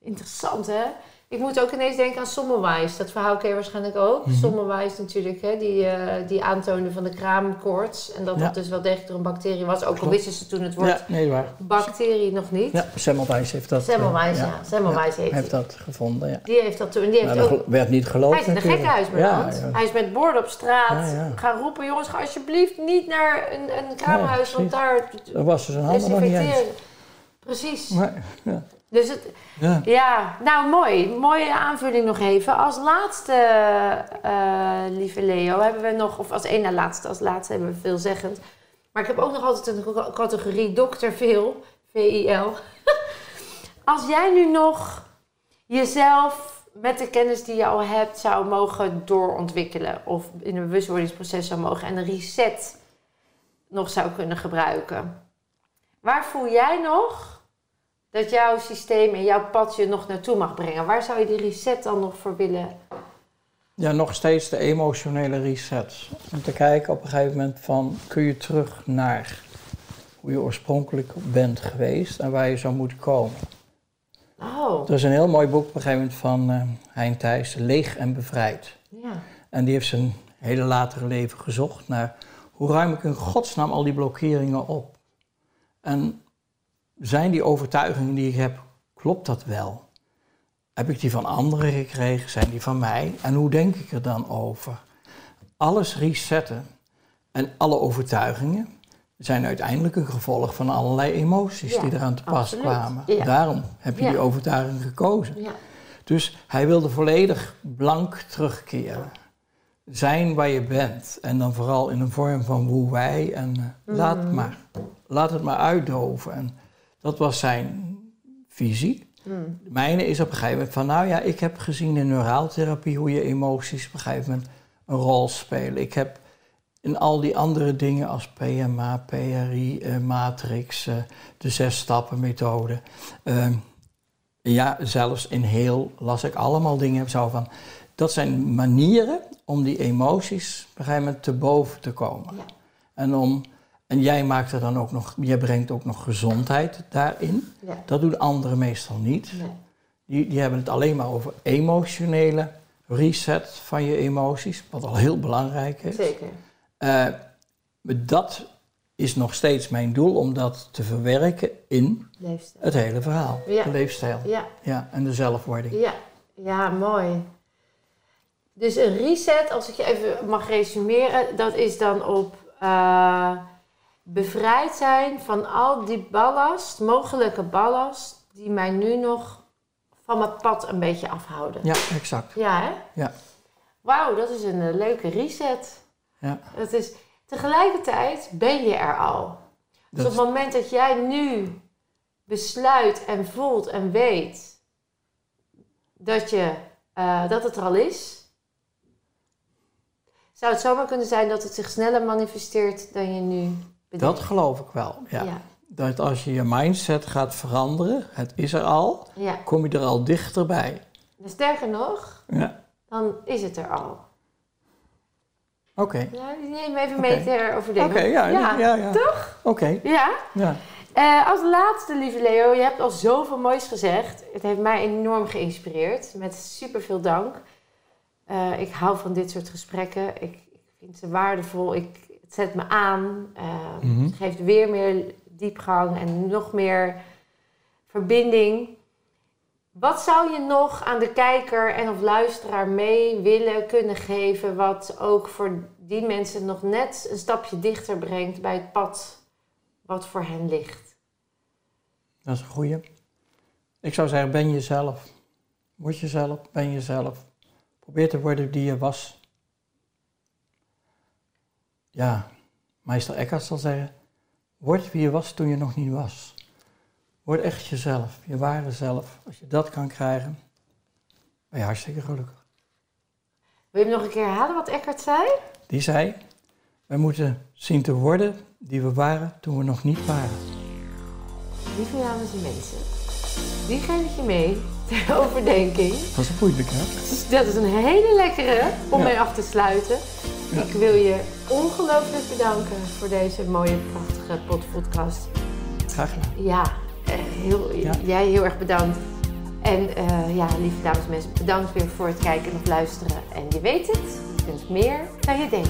Interessant hè? Ik moet ook ineens denken aan Sommerwijs. Dat verhaal ken je waarschijnlijk ook. Mhm. Sommerwijs natuurlijk, hè? Die, eh, die aantoonde van de kraamkoorts. En dat Ja. dat dus wel degelijk een bacterie was. Ook al wisten ze toen het woord ja, nee, waar. bacterie nog niet. Ja, Semmelweis heeft dat. Semmelweis, eh, ja. Semmelweis heet heeft hij. dat gevonden, ja. Die heeft dat toen. Die heeft Maar dat ook werd niet geloofd Hij is in een gekkenhuis Ja. Hij is met borden op straat gaan roepen: jongens, ga alsjeblieft niet naar een, een kraamhuis, want daar Dat was dus een handen nog niet eens. Precies. Nee, ja. Dus het, Ja. ja, nou mooi. Mooie aanvulling nog even. Als laatste, eh, lieve Leo, hebben we nog, of als één na laatste, als laatste hebben we veelzeggend. Maar ik heb ook nog altijd een ca- categorie dokter veel, V-I-L. *laughs* Als jij nu nog jezelf met de kennis die je al hebt zou mogen doorontwikkelen of in een bewustwordingsproces zou mogen en een reset nog zou kunnen gebruiken. Waar voel jij nog dat jouw systeem en jouw pad je nog naartoe mag brengen? Waar zou je die reset dan nog voor willen? ja, nog steeds de emotionele reset. Om te kijken op een gegeven moment van, kun je terug naar hoe je oorspronkelijk bent geweest en waar je zou moeten komen. Oh, Er is een heel mooi boek op een gegeven moment van eh Hein Thijs, Leeg en Bevrijd. ja. En die heeft zijn hele latere leven gezocht naar hoe ruim ik in godsnaam al die blokkeringen op. En zijn die overtuigingen die ik heb, klopt dat wel? Heb ik die van anderen gekregen? Zijn die van mij? En hoe denk ik er dan over? Alles resetten en alle overtuigingen zijn uiteindelijk een gevolg van allerlei emoties Ja, die eraan te pas absoluut. kwamen. Ja. Daarom heb je Ja. die overtuiging gekozen. ja. Dus hij wilde volledig blank terugkeren. Zijn waar je bent. En dan vooral in een vorm van hoe wij. En eh, laat, Mhm. maar, laat het maar uitdoven. En dat was zijn visie. De mijne is op een gegeven moment van... Nou ja, ik heb gezien in neuraaltherapie hoe je emoties op een gegeven moment een rol spelen. Ik heb in al die andere dingen als PMA, PRI, eh, Matrix, eh, de zes stappen methode. ehm, ja, zelfs in heel las ik allemaal dingen zo van. Dat zijn manieren om die emoties op een gegeven moment te boven te komen. Ja. En, om, en jij maakt er dan ook nog, jij brengt ook nog gezondheid daarin. ja. Dat doen anderen meestal niet. Nee. Die, die hebben het alleen maar over emotionele reset van je emoties, wat al heel belangrijk is. Zeker. Maar dat is nog steeds mijn doel om dat te verwerken in Leefstijl. het hele verhaal. Ja. De leefstijl. Ja, Ja, en de zelfwording. ja, ja, mooi. Dus een reset, als ik je even mag resumeren, dat is dan op eh, bevrijd zijn van al die ballast, mogelijke ballast, die mij nu nog van mijn pad een beetje afhouden. Ja, exact. Ja, hè? Ja. Wauw, dat is een eh, leuke reset. Ja. Dat is, tegelijkertijd ben je er al. Dus Dat- op het moment dat jij nu besluit en voelt en weet dat, je, eh, dat het er al is, zou het zomaar kunnen zijn dat het zich sneller manifesteert dan je nu dat geloof ik wel. Ja. ja. Dat als je je mindset gaat veranderen, het is er al, ja. kom je er al dichterbij. Sterker nog, Ja. dan is het er al. Oké. Ja, neem even mee ter overdenking. Oké, ja, ja, ja, ja. Toch? Oké, Ja. ja. Eh, als laatste, lieve Leo, je hebt al zoveel moois gezegd. Het heeft mij enorm geïnspireerd. Met super veel dank. Eh, ik hou van dit soort gesprekken. Ik, ik vind ze waardevol. Ik, het zet me aan. eh, Mhm. Het geeft weer meer diepgang en nog meer verbinding. Wat zou je nog aan de kijker en of luisteraar mee willen kunnen geven... wat ook voor die mensen nog net een stapje dichter brengt bij het pad wat voor hen ligt? Dat is een goeie. Ik zou zeggen, ben jezelf. Word jezelf, ben jezelf. Probeer te worden die je was. Ja, meester Eckhart zal zeggen, word wie je was toen je nog niet was. Word echt jezelf, je ware zelf. Als je dat kan krijgen, ben je hartstikke gelukkig. Wil je hem nog een keer herhalen wat Eckhart zei? Die zei, wij moeten zien te worden die we waren toen we nog niet waren. Lieve dames en mensen, die geef ik je mee ter *laughs* overdenking. Dat is moeilijk, hè? Dat is een hele lekkere om Ja. mee af te sluiten. Ja. Ik wil je ongelooflijk bedanken voor deze mooie, prachtige podcast. Graag gedaan. Ja, heel, Ja. jij heel erg bedankt. En eh, ja, lieve dames en mensen, bedankt weer voor het kijken of luisteren. En je weet het, je kunt meer dan je denkt.